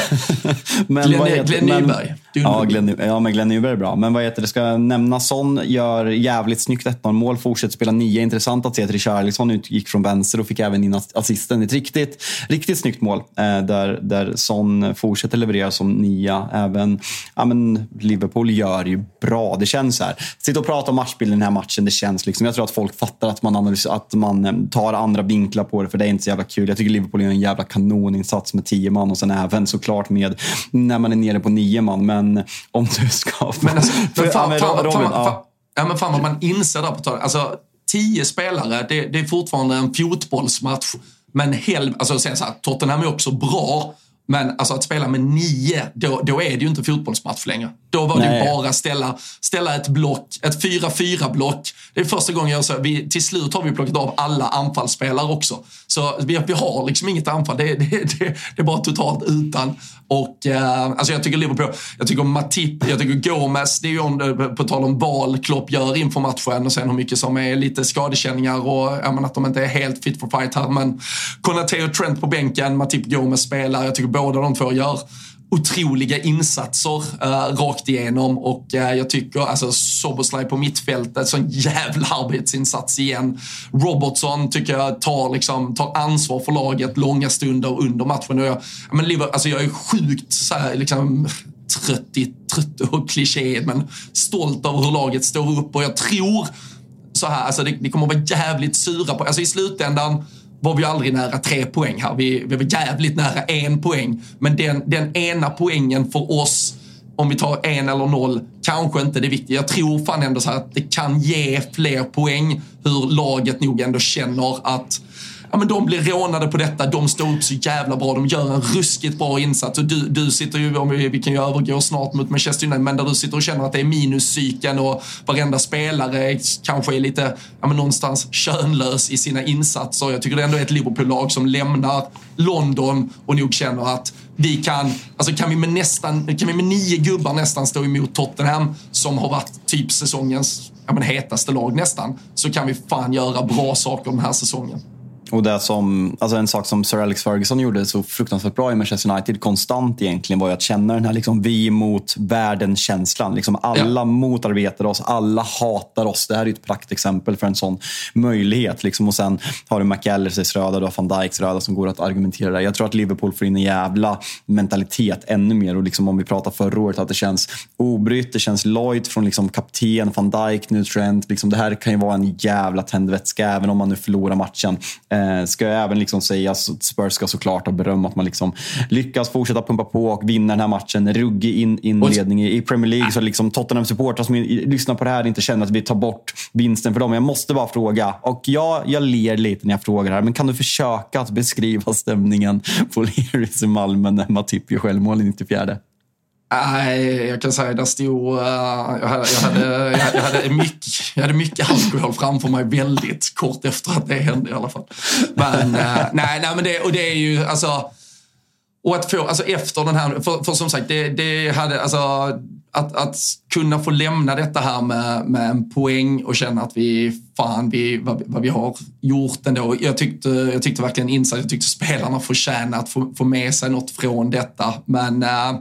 men Glenn, heter, Glenn Nyberg. Ja, Glenn, ja, men Glenn Nyberg är bra. Men vad heter det? Ska nämna Son gör jävligt snyggt 1-0 mål. Fortsätter spela nio. Intressant att se att Richarlison utgick från vänster och fick även in assisten. Ett riktigt, riktigt snyggt mål. Eh, där, där Son fortsätter leverera som nia. Även ja, men Liverpool gör ju bra. Det känns så här. Sitta och prata om matchbilden i den här matchen. Det känns Liksom. Jag tror att folk fattar att man, analyserar, att man eh, tar andra vinklar på det, för det är inte så jävla kul. Jag tycker Liverpool gör en jävla kanoninsats med tio man och sen även såklart med när man är nere på nio man. Men om du ska... Men alltså, för, fan, fan, Robin, fan, ja. ja, men fan vad man inser där på talet. Alltså, tio spelare, det, det, är fortfarande en fotbollsmatch. Men hel, alltså, så här, Tottenham är också bra. Men alltså att spela med nio, då, då är det ju inte fotbollsmatch längre. Då var Nej. det bara ställa, ställa ett block, ett 4-4 block. Det är första gången jag så vi, till slut har vi plockat av alla anfallsspelare också. Så vi, vi har liksom inget anfall, det, det, det, det är bara totalt utan. Och eh, alltså jag tycker Liverpool, jag tycker Matip, jag tycker Gomes, det är ju på tal om val Klopp gör inför matchen och sen hur mycket som är lite skadekänningar och ja, men att de inte är helt fit for fight här. Men Konate och Trent på bänken, Matip Gomes spelar. Jag tycker båda de två gör otroliga insatser uh, rakt igenom och uh, jag tycker alltså Soboslaj på mittfältet, sån jävla arbetsinsats igen. Robertson tycker jag tar, liksom, tar ansvar för laget långa stunder under matchen. Och jag, men, alltså, jag är sjukt så här, liksom, trött, i, trött och kliché men stolt över hur laget står upp och jag tror så här, alltså det, det kommer att vara jävligt sura på, alltså i slutändan var vi aldrig nära tre poäng här. Vi, vi var jävligt nära en poäng. Men den, den ena poängen för oss, om vi tar en eller noll, kanske inte det viktiga. Jag tror fan ändå så att det kan ge fler poäng hur laget nog ändå känner att ja, men de blir rånade på detta, de står upp så jävla bra, de gör en ruskigt bra insats. Och du, du sitter ju, om vi, vi kan ju övergå snart mot Manchester United, men där du sitter och känner att det är minuscykeln och varenda spelare kanske är lite, ja men någonstans könlös i sina insatser. Jag tycker det ändå är ett Liverpool-lag som lämnar London och nog känner att vi kan, alltså kan vi med nästan, kan vi med nio gubbar nästan stå emot Tottenham som har varit typ säsongens ja, men hetaste lag nästan, så kan vi fan göra bra saker den här säsongen. Och det som, alltså en sak som Sir Alex Ferguson gjorde så fruktansvärt bra i Manchester United konstant egentligen var ju att känna den här liksom vi mot världen-känslan. Liksom alla ja. motarbetar oss, alla hatar oss. Det här är ett praktexempel för en sån möjlighet. Liksom. Och sen har du McAllisters röda, du har van Dijks röda som går att argumentera där. Jag tror att Liverpool får in en jävla mentalitet ännu mer. Och liksom om vi pratar förra året, att det känns obrytt, det känns lojt från liksom kapten, van Dijk, nu Trent. Liksom det här kan ju vara en jävla tändvätska även om man nu förlorar matchen. Eh, ska jag även liksom säga att Spurs ska såklart ha beröm att man liksom lyckas fortsätta pumpa på och vinna den här matchen. Ruggig in, inledning i Premier League. Så liksom Tottenham-supportrar som lyssnar på det här inte känner att vi tar bort vinsten för dem. Jag måste bara fråga, och ja, jag ler lite när jag frågar här, men kan du försöka att beskriva stämningen på Learys i Malmö när Matip gör självmål i 94? Nej, jag kan säga där stod... Uh, eh, jag, hade, jag, hade, jag, hade mycket, jag hade mycket alkohol framför mig väldigt kort efter att det hände i alla fall. Men uh, nej, nej, men det, och det är ju alltså... Och att få, alltså efter den här, för, för som sagt, det, det hade, alltså att, att kunna få lämna detta här med, med en poäng och känna att vi, fan, vi, vad, vad vi har gjort ändå. Jag tyckte, jag tyckte verkligen insats, jag tyckte spelarna förtjänade att få, få med sig något från detta. Men uh,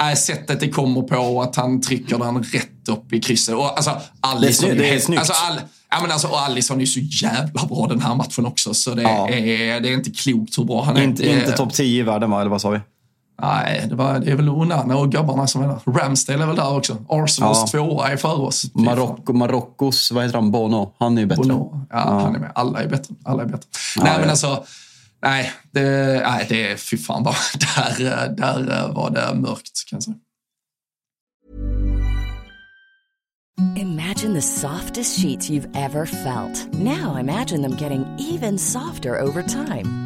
äh, sättet det kommer på och att han trycker den rätt upp i krysset. Och, alltså, Alisson, det, är, det är snyggt. Alltså, all, ja, men alltså, och Alisson är ju så jävla bra den här matchen också, så det, ja. är, det är inte klokt hur bra han är. Inte, inte topp 10 i världen, va? eller vad sa vi? Nej, det, var, det är väl Onana och grabbarna som är där. Ramsdale är väl där också. Arsenals ja. tvåa är före oss. Marocko, Marockos, vad heter han, Bono? Han är ju bättre. Bono. Ja, ja, han är med. Alla är bättre. Alla är bättre. Ja, nej, men alltså Nej, det, nej, det är fy fan bara. Där, där var det mörkt kan jag säga. Imagine the softest sheets you've ever felt. Now imagine them getting even softer over time.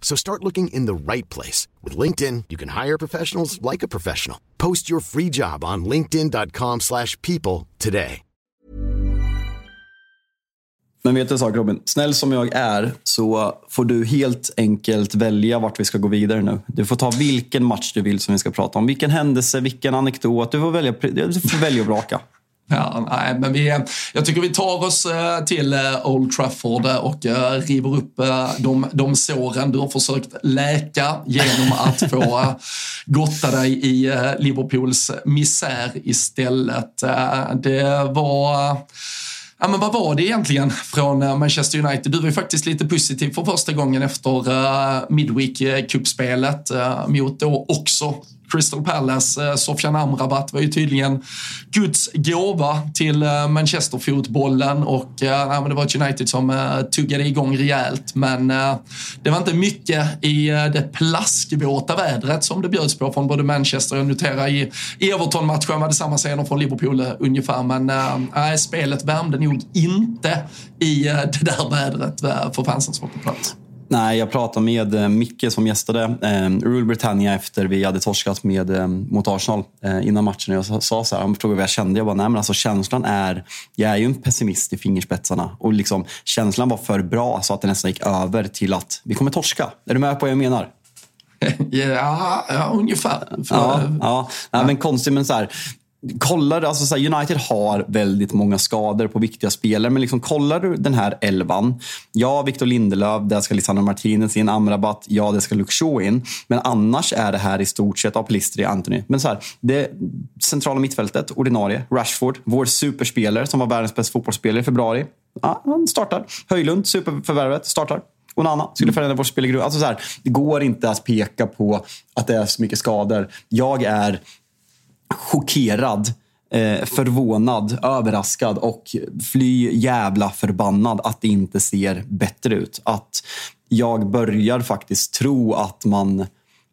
So start looking in the right place. With LinkedIn, you can hire professionals like a professional. Post your free job on linkedin.com slash people today. Men vet du en sak Robin? Snäll som jag är så får du helt enkelt välja vart vi ska gå vidare nu. Du får ta vilken match du vill som vi ska prata om. Vilken händelse, vilken anekdot. Du får välja, du får välja och vraka. Ja, nej, men vi, jag tycker vi tar oss eh, till eh, Old Trafford eh, och river upp de, de såren du har försökt läka genom att få gotta dig i Liverpools misär istället. Det var Ja, men vad var det egentligen från Manchester United? Du var ju faktiskt lite positiv för första gången efter Midweek-cupspelet mot då också Crystal Palace. Eh, Sofian Amrabat var ju tydligen Guds gåva till eh, Manchester-fotbollen och eh, det var ett United som eh, tuggade igång rejält. Men eh, det var inte mycket i det plaskvåta vädret som det bjöds på från både Manchester, jag noterar i Everton-matchen var det samma scener från Liverpool ungefär, men äh, spelet värmde nog inte i det där vädret för fansen som var på plats. Nej, jag pratade med eh, Micke som gästade eh, Rule Britannia efter vi hade torskat med, eh, mot Arsenal eh, innan matchen. Jag sa, sa så här, han frågade vad jag kände. Jag bara, nej men alltså känslan är, jag är ju en pessimist i fingerspetsarna. Och liksom, känslan var för bra så att det nästan gick över till att vi kommer torska. Är du med på vad jag menar? Ja, ja ungefär. För, ja, ja. Nej, men konstigt, men så här, kollar, alltså så här, United har väldigt många skador på viktiga spelare, men liksom, kollar du den här elvan. Ja, Victor Lindelöf, där ska Lisandro Martinez in, Amrabat, ja, det ska Luke Shaw in. Men annars är det här i stort sett av Pelistri, Anthony. Men så här, det centrala mittfältet, ordinarie, Rashford, vår superspelare som var världens bästa fotbollsspelare i februari. Ja, han startar. Höjlund, superförvärvet, startar. Onana skulle förändra vår spelgrupp. Alltså så här, det går inte att peka på att det är så mycket skador. Jag är chockerad, eh, förvånad, överraskad och fly jävla förbannad att det inte ser bättre ut. Att jag börjar faktiskt tro att man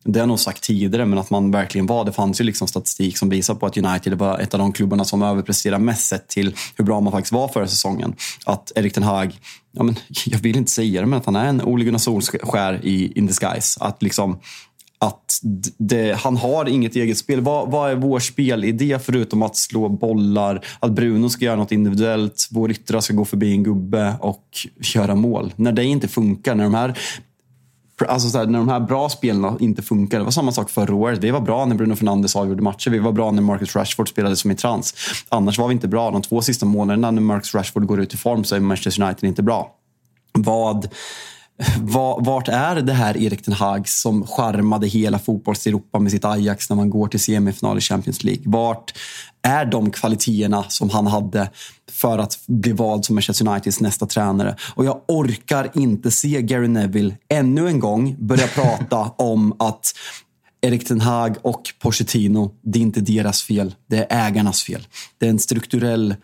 det har jag nog sagt tidigare, men att man verkligen var. Det fanns ju liksom statistik som visar på att United var ett av de klubbarna som överpresterade mest sett till hur bra man faktiskt var förra säsongen. Att Erik Ten Hag, ja men, jag vill inte säga det, men att han är en Ole Gunnar Solskär i in disguise. Att liksom att det, han har inget eget spel. Vad, vad är vår spelidé förutom att slå bollar? Att Bruno ska göra något individuellt, vår yttra ska gå förbi en gubbe och göra mål. När det inte funkar, när de här Alltså här, när de här bra spelarna inte funkar. Det var samma sak förra året. Vi var bra när Bruno Fernandes avgjorde matcher. Vi var bra när Marcus Rashford spelade som i trans. Annars var vi inte bra. De två sista månaderna när Marcus Rashford går ut i form så är Manchester United inte bra. Vad vart är det här Erik Ten Hag som charmade hela fotbolls-Europa med sitt Ajax när man går till semifinal i Champions League? Vart är de kvaliteterna som han hade för att bli vald som Manchester Uniteds nästa tränare? Och jag orkar inte se Gary Neville ännu en gång börja prata om att Erik Ten Hag och Pochettino, det är inte deras fel. Det är ägarnas fel. Det är en strukturell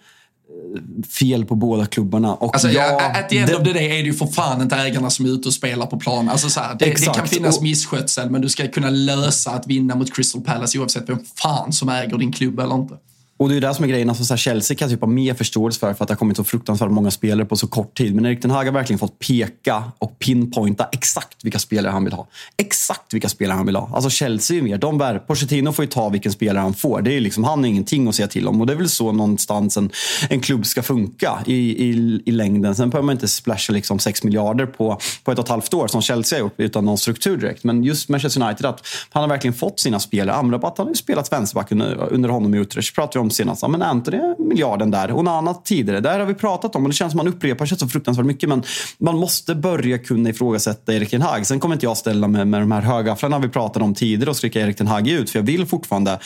fel på båda klubbarna. Och alltså, ja, at the end det, of the day är det ju för fan inte ägarna som är ute och spelar på plan. Alltså, så här, det, det, kan finnas och, misskötsel men du ska kunna lösa att vinna mot Crystal Palace oavsett vem fan som äger din klubb eller inte. Och det är det som är grejen. Alltså, så här, Chelsea kan typ ha mer förståelse för, för att det har kommit så fruktansvärt många spelare på så kort tid. Men Erik Ten Hag har verkligen fått peka och pinpointa exakt vilka spelare han vill ha. Exakt vilka spelare han vill ha. Alltså Chelsea är ju mer, de bär, Pochettino får ju ta vilken spelare han får. Det är liksom, han har ingenting att säga till om. Och det är väl så någonstans en, en klubb ska funka i, i, i längden. Sen behöver man inte splasha liksom 6 miljarder på, på ett och ett halvt år som Chelsea har gjort utan någon struktur direkt. Men just Manchester United, att han har verkligen fått sina spelare. Amrabat har ju spelat vänsterback under, under honom i Utrecht. pratar vi om senast. men Anthony miljarden där. Och något annat tidigare. Där har vi pratat om och det känns som man upprepar sig så fruktansvärt mycket. Men man måste börja kunna ifrågasätta Erik Ten Hag. Sen kommer inte jag ställa mig med de här högafflarna vi pratade om tidigare och skrika Erik Ten Hag ut. För jag vill fortfarande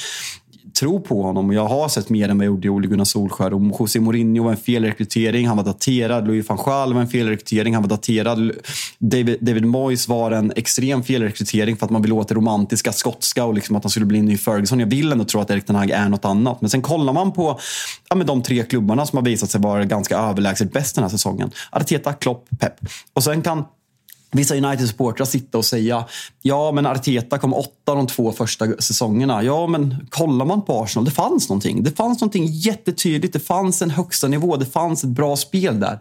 tro på honom. Jag har sett mer än vad jag gjorde i Ole Gunnar Solskär. Och José Mourinho var en felrekrytering. Han var daterad. Louis van Gaal var en felrekrytering. Han var daterad. David, David Moyes var en extrem felrekrytering för att man vill åt det romantiska skotska och liksom att han skulle bli en ny Ferguson. Jag vill ändå tro att Erik Ten Hag är något annat. Men sen kollar man på ja, med de tre klubbarna som har visat sig vara ganska överlägset bäst den här säsongen. Arteta, Klopp, Pep. Och sen kan vissa United-supportrar sitta och säga ja, men Arteta kom åtta de två första säsongerna. Ja, men kollar man på Arsenal, det fanns någonting. Det fanns någonting jättetydligt. Det fanns en högsta nivå. Det fanns ett bra spel där.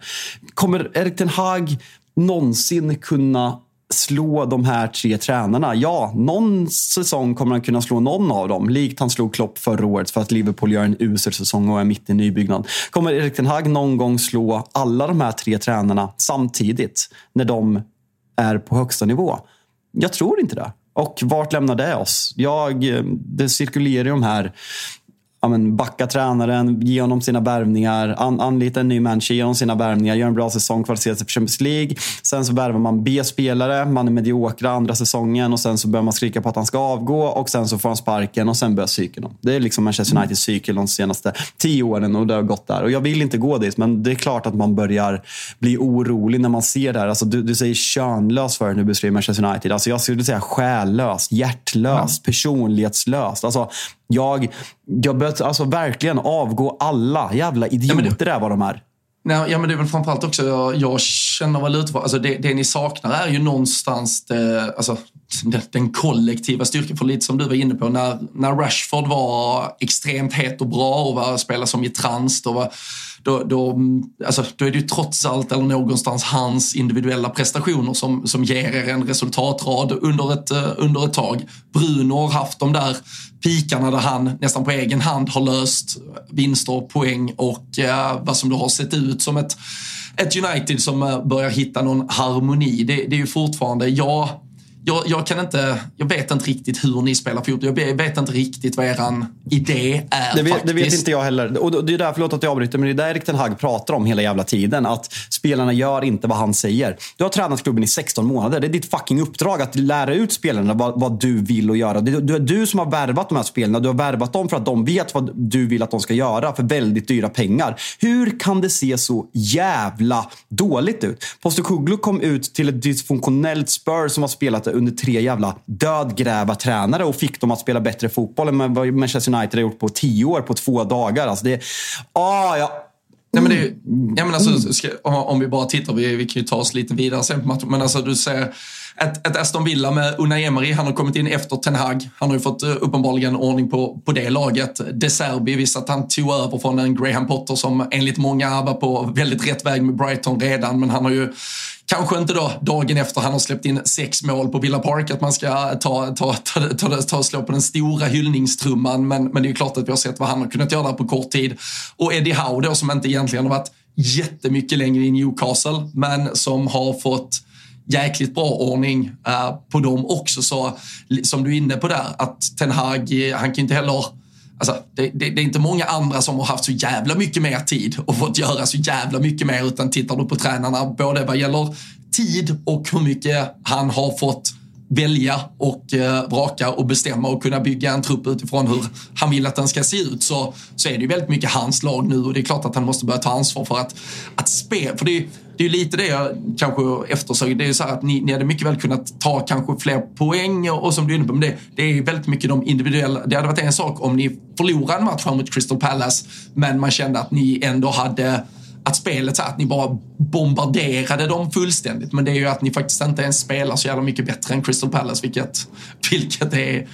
Kommer Erik Ten Hag någonsin kunna slå de här tre tränarna? Ja, någon säsong kommer han kunna slå någon av dem. Likt han slog Klopp förra året för att Liverpool gör en usel säsong och är mitt i nybyggnad. Kommer Erik Ten Hag någon gång slå alla de här tre tränarna samtidigt när de är på högsta nivå? Jag tror inte det. Och vart lämnar det oss? Jag, eh, det cirkulerar ju de här ja, men, backa tränaren, ge honom sina värvningar, an, anlita en ny manager, ge honom sina värvningar, gör en bra säsong, kvalificera sig för Champions League. Sen så värvar man B-spelare, man är mediokra andra säsongen och sen så börjar man skrika på att han ska avgå och sen så får han sparken och sen börjar cykeln. Det är liksom Manchester Uniteds cykel de senaste tio åren och det har gått där. Och jag vill inte gå dit, men det är klart att man börjar bli orolig när man ser det här. Alltså, du, du säger könlös för när du beskriver Manchester United. Alltså, jag skulle säga själlös, hjärtlös, personlighetslös. Alltså, jag, jag börjar alltså, verkligen avgå alla jävla idioter ja, det, är vad de är. Nej, ja, men det är väl framförallt också, jag, jag känner väl lite alltså det, det ni saknar är ju någonstans det, alltså, den, den kollektiva styrkan. För lite som du var inne på, när, när Rashford var extremt het och bra och var, spelade som i trans, då var då, då, alltså, då är det ju trots allt eller någonstans hans individuella prestationer som, som ger er en resultatrad under ett, eh, under ett tag. Bruno har haft de där pikarna där han nästan på egen hand har löst vinster, poäng och eh, vad som då har sett ut som ett, ett United som eh, börjar hitta någon harmoni. Det, det är ju fortfarande, ja, jag, jag, kan inte, jag vet inte riktigt hur ni spelar fotboll. Jag vet inte riktigt vad er idé är. Det vet, faktiskt. det vet inte jag heller. Och det är därför, förlåt att jag avbryter, men det är där Erik Ten Hag pratar om hela jävla tiden. Att spelarna gör inte vad han säger. Du har tränat klubben i 16 månader. Det är ditt fucking uppdrag att lära ut spelarna vad, vad du vill och göra. Det är du som har värvat de här spelarna. Du har värvat dem för att de vet vad du vill att de ska göra för väldigt dyra pengar. Hur kan det se så jävla dåligt ut? Postecoglou kom ut till ett dysfunktionellt Spurs som har spelat under tre jävla dödgrävartränare och fick dem att spela bättre fotboll än vad Manchester United har gjort på tio år på två dagar. Alltså det, ah, ja, Nej, men det, ja, men alltså, ska, om vi bara tittar, vi, vi kan ju ta oss lite vidare sen på matchen, men alltså du ser ett, ett Aston Villa med Unai Emery, han har kommit in efter Ten Hag. Han har ju fått uh, uppenbarligen ordning på, på det laget. De Serbi, visst att han tog över från en Graham Potter som enligt många var på väldigt rätt väg med Brighton redan, men han har ju Kanske inte då dagen efter han har släppt in sex mål på Villa Park att man ska ta, ta, ta, ta, ta, slå på den stora hyllningstrumman. Men, men det är ju klart att vi har sett vad han har kunnat göra på kort tid. Och Eddie Howe då som inte egentligen har varit jättemycket längre i Newcastle men som har fått jäkligt bra ordning uh, på dem också. Så som du är inne på där, att Ten Hag, eh, han kan inte heller Alltså, det, det, det, är inte många andra som har haft så jävla mycket mer tid och fått göra så jävla mycket mer. Utan tittar du på tränarna, både vad gäller tid och hur mycket han har fått välja och eh, vraka och bestämma och kunna bygga en trupp utifrån hur han vill att den ska se ut så, så är det ju väldigt mycket hans lag nu och det är klart att han måste börja ta ansvar för att, att spela. För det är, det är lite det jag kanske eftersöker. Det är ju så här att ni, ni hade mycket väl kunnat ta kanske fler poäng och, och som du är inne på, men det, det är väldigt mycket de individuella. Det hade varit en sak om ni förlorade en match mot Crystal Palace men man kände att ni ändå hade att spelet så att ni bara bombarderade dem fullständigt. Men det är ju att ni faktiskt inte ens spelar så jävla mycket bättre än Crystal Palace, vilket, vilket är uh,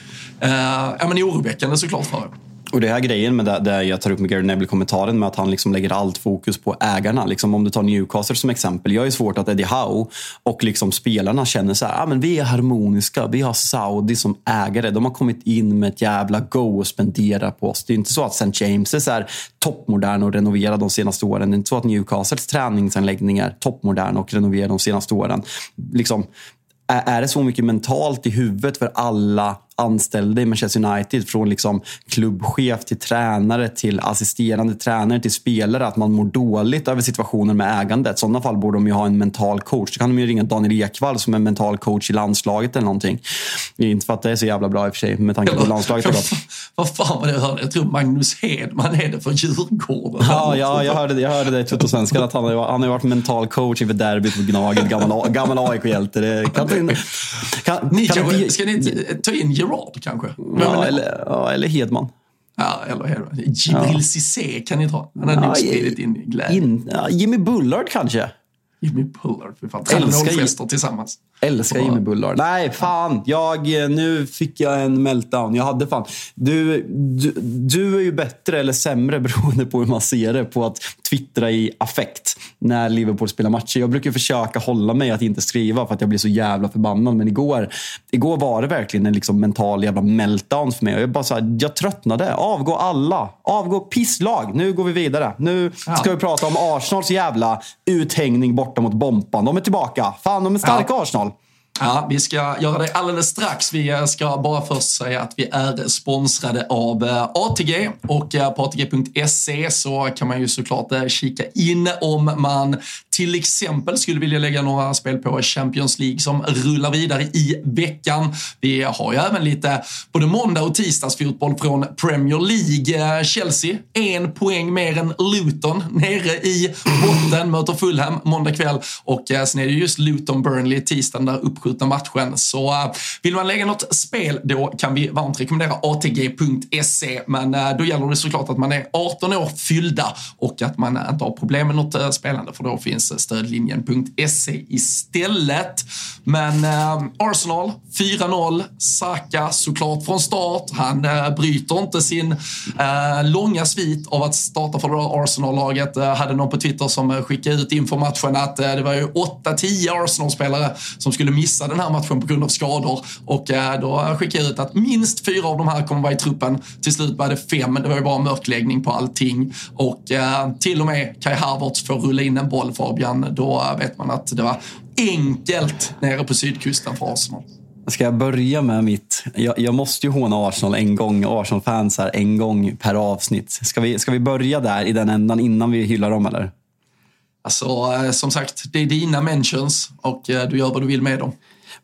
ja, men oroväckande såklart för er. Och det här grejen med det, det jag tar upp med Gary Neville-kommentaren med att han liksom lägger allt fokus på ägarna. Liksom om du tar Newcastle som exempel. Jag är svårt att Eddie Howe och liksom spelarna känner så här, ah, men vi är harmoniska. Vi har Saudi som ägare. De har kommit in med ett jävla go och spendera på oss. Det är inte så att St. James är toppmodern och renoverad de senaste åren. Det är inte så att Newcastles träningsanläggningar är toppmoderna och renoverad de senaste åren. Liksom, är det så mycket mentalt i huvudet för alla anställda i Manchester United, från liksom klubbchef till tränare till assisterande tränare till spelare, att man mår dåligt över situationen med ägandet. I sådana fall borde de ju ha en mental coach. Då kan de ju ringa Daniel Ekvall som är mental coach i landslaget eller någonting. Inte för att det är så jävla bra i och för sig med tanke på landslaget. Vad fan var det jag hörde? Jag tror Magnus Hedman är det för Djurgården. Ja, ja jag hörde det, jag hörde det i Tuttosvenskan att han har, han har varit mental coach inför derbyt på Gnaget, gammal, gammal AIK-hjälte. Kan, kan, kan, ni, kan, ska ni ta in Gerard kanske? Ja, eller, ja, eller Hedman. Ja, eller Hedman. Jibril ja. Cissé kan ni ta. Han har ja, nog spridit in glädje. In, ja, Jimmy Bullard kanske? Jimmy Bullard, fy fan. Målgester tillsammans. Älskar Jimmy Bullard. Nej, fan. Jag, nu fick jag en meltdown. Jag hade fan... Du, du, du är ju bättre eller sämre beroende på hur man ser det på att twittra i affekt när Liverpool spelar matcher. Jag brukar försöka hålla mig att inte skriva för att jag blir så jävla förbannad. Men igår, igår var det verkligen en liksom mental jävla meltdown för mig. Jag, bara så här, jag tröttnade. Avgå alla. Avgå pisslag. Nu går vi vidare. Nu ska ja. vi prata om Arsenals jävla uthängning borta mot Bompan. De är tillbaka. Fan, de är starka ja. Arsenal. Ja, vi ska göra det alldeles strax. Vi ska bara först säga att vi är sponsrade av eh, ATG och eh, på ATG.se så kan man ju såklart eh, kika in om man till exempel skulle vilja lägga några spel på Champions League som rullar vidare i veckan. Vi har ju även lite både måndag och tisdagsfotboll från Premier League. Eh, Chelsea, en poäng mer än Luton nere i botten, möter Fulham måndag kväll och eh, sen är det just Luton-Burnley tisdagen där uppskjutna matchen. Så eh, vill man lägga något spel då kan vi varmt rekommendera ATG.se men då gäller det såklart att man är 18 år fyllda och att man inte har problem med något spelande för då finns finns stödlinjen.se istället. Men eh, Arsenal 4-0. Saka såklart från start. Han eh, bryter inte sin eh, långa svit av att starta för det Arsenal-laget. Eh, hade någon på Twitter som eh, skickade ut inför matchen att eh, det var ju 8-10 Arsenal-spelare som skulle missa den här matchen på grund av skador. Och eh, då skickade jag ut att minst fyra av de här kommer vara i truppen. Till slut var det fem. Det var ju bara mörkläggning på allting. Och eh, till och med Kai Havertz får rulla in en boll för Fabian, då vet man att det var enkelt nere på sydkusten för Arsenal. Ska jag börja med mitt... Jag, jag måste ju håna Arsenal en gång, Arsenal-fans här, en gång per avsnitt. Ska vi, ska vi börja där i den ändan innan vi hyllar dem eller? Alltså, eh, som sagt, det är dina mentions och eh, du gör vad du vill med dem.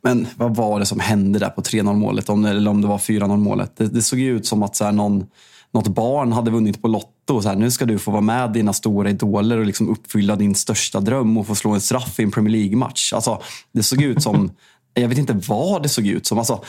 Men vad var det som hände där på 3-0 målet? Om, eller om det var 4-0 målet. Det, det, såg ju ut som att så här, någon, något barn hade vunnit på Lotto så här, nu ska du få vara med dina stora idoler och liksom uppfylla din största dröm och få slå en straff i en Premier League-match. Alltså, det såg ut som jag vet inte vad det såg ut som. Alltså,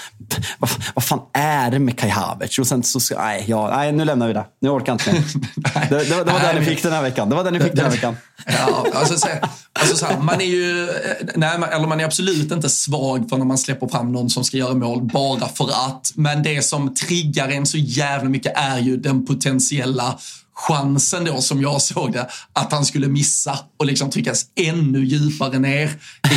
vad, vad fan är det med Kai Havertz? Och sen så, nej, ja, nej, nu lämnar vi det. Nu orkar jag inte mer. det, det, det, var den ni fick den här veckan. Det var den ni fick den här veckan. Ja, alltså, så, alltså så här, man är ju, nej, eller man är absolut inte svag för när man släpper fram någon som ska göra mål bara för att. Men det som triggar en så jävla mycket är ju den potentiella chansen då som jag såg det, att han skulle missa och liksom tryckas ännu djupare ner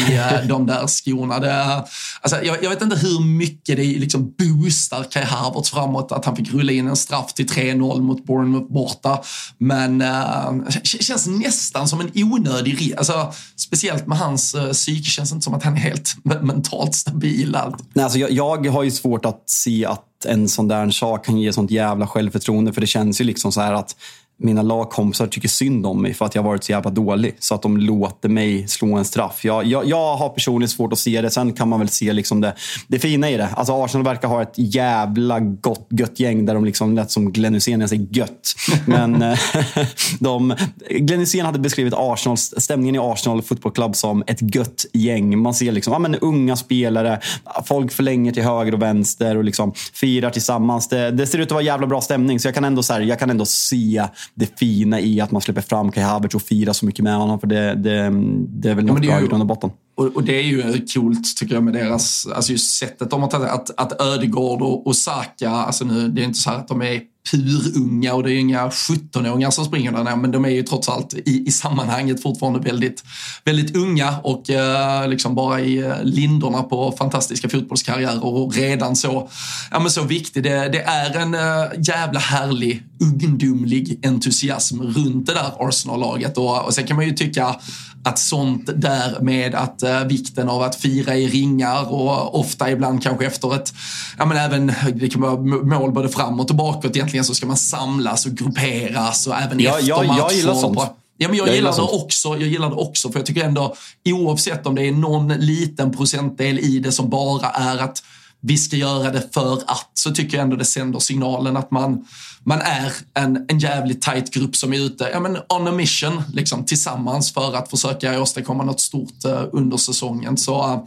i eh, de där skorna. Det, alltså, jag, jag, vet inte hur mycket det liksom boostar Kai Havertz framåt att han fick rulla in en straff till 3-0 mot Bournemouth borta. Men äh, känns nästan som en onödig alltså, Speciellt med hans äh, psyke känns det inte som att han är helt mentalt stabil. Nej, alltså, jag, jag har ju svårt att se att en sån där sak kan ge sånt jävla självförtroende. För det känns ju liksom så här att mina lagkompisar tycker synd om mig för att jag varit så jävla dålig. Så att de låter mig slå en straff. Jag, jag, jag har personligen svårt att se det. Sen kan man väl se liksom det, det fina i det. Alltså Arsenal verkar ha ett jävla gott, gött gäng där de liksom lät som Glenn Hysén när jag säger gött. Men eh, de, Glenn Hysén hade beskrivit Arsenals, stämningen i Arsenal Football Club som ett gött gäng. Man ser liksom, ja, men unga spelare, folk förlänger till höger och vänster och liksom firar tillsammans. Det, det ser ut att vara jävla bra stämning. Så jag kan ändå, så här, jag kan ändå se det fina i att man släpper fram Kai Havertz och firar så mycket med honom. För det, det, det är väl något ja, bra i grund och botten. Och, och, det är ju coolt tycker jag med deras, alltså just sättet de har tagit, att, att Ödegård och, och Saka, alltså nu, det är inte så här att de är purunga och det är inga 17-åringar som springer där, men de är ju trots allt i, i sammanhanget fortfarande väldigt, väldigt unga och eh, liksom bara i eh, lindorna på fantastiska fotbollskarriärer och redan så, ja, men så viktig. Det, det är en eh, jävla härlig ungdomlig entusiasm runt det där Arsenal-laget och, och sen kan man ju tycka att sånt där med att uh, vikten av att fira i ringar och ofta ibland kanske efter ett, ja men även, det kan vara mål både framåt och bakåt egentligen så ska man samlas och grupperas och även ja, efter jag, matcher. Jag gillar sånt. Ja, men jag, jag gillar, det också. Jag gillar det också, för jag tycker ändå oavsett om det är någon liten procentdel i det som bara är att vi ska göra det för att, så tycker jag ändå det sänder signalen att man, man är en, en jävligt tight grupp som är ute ja, men on a mission liksom, tillsammans för att försöka åstadkomma något stort uh, under säsongen. Så uh,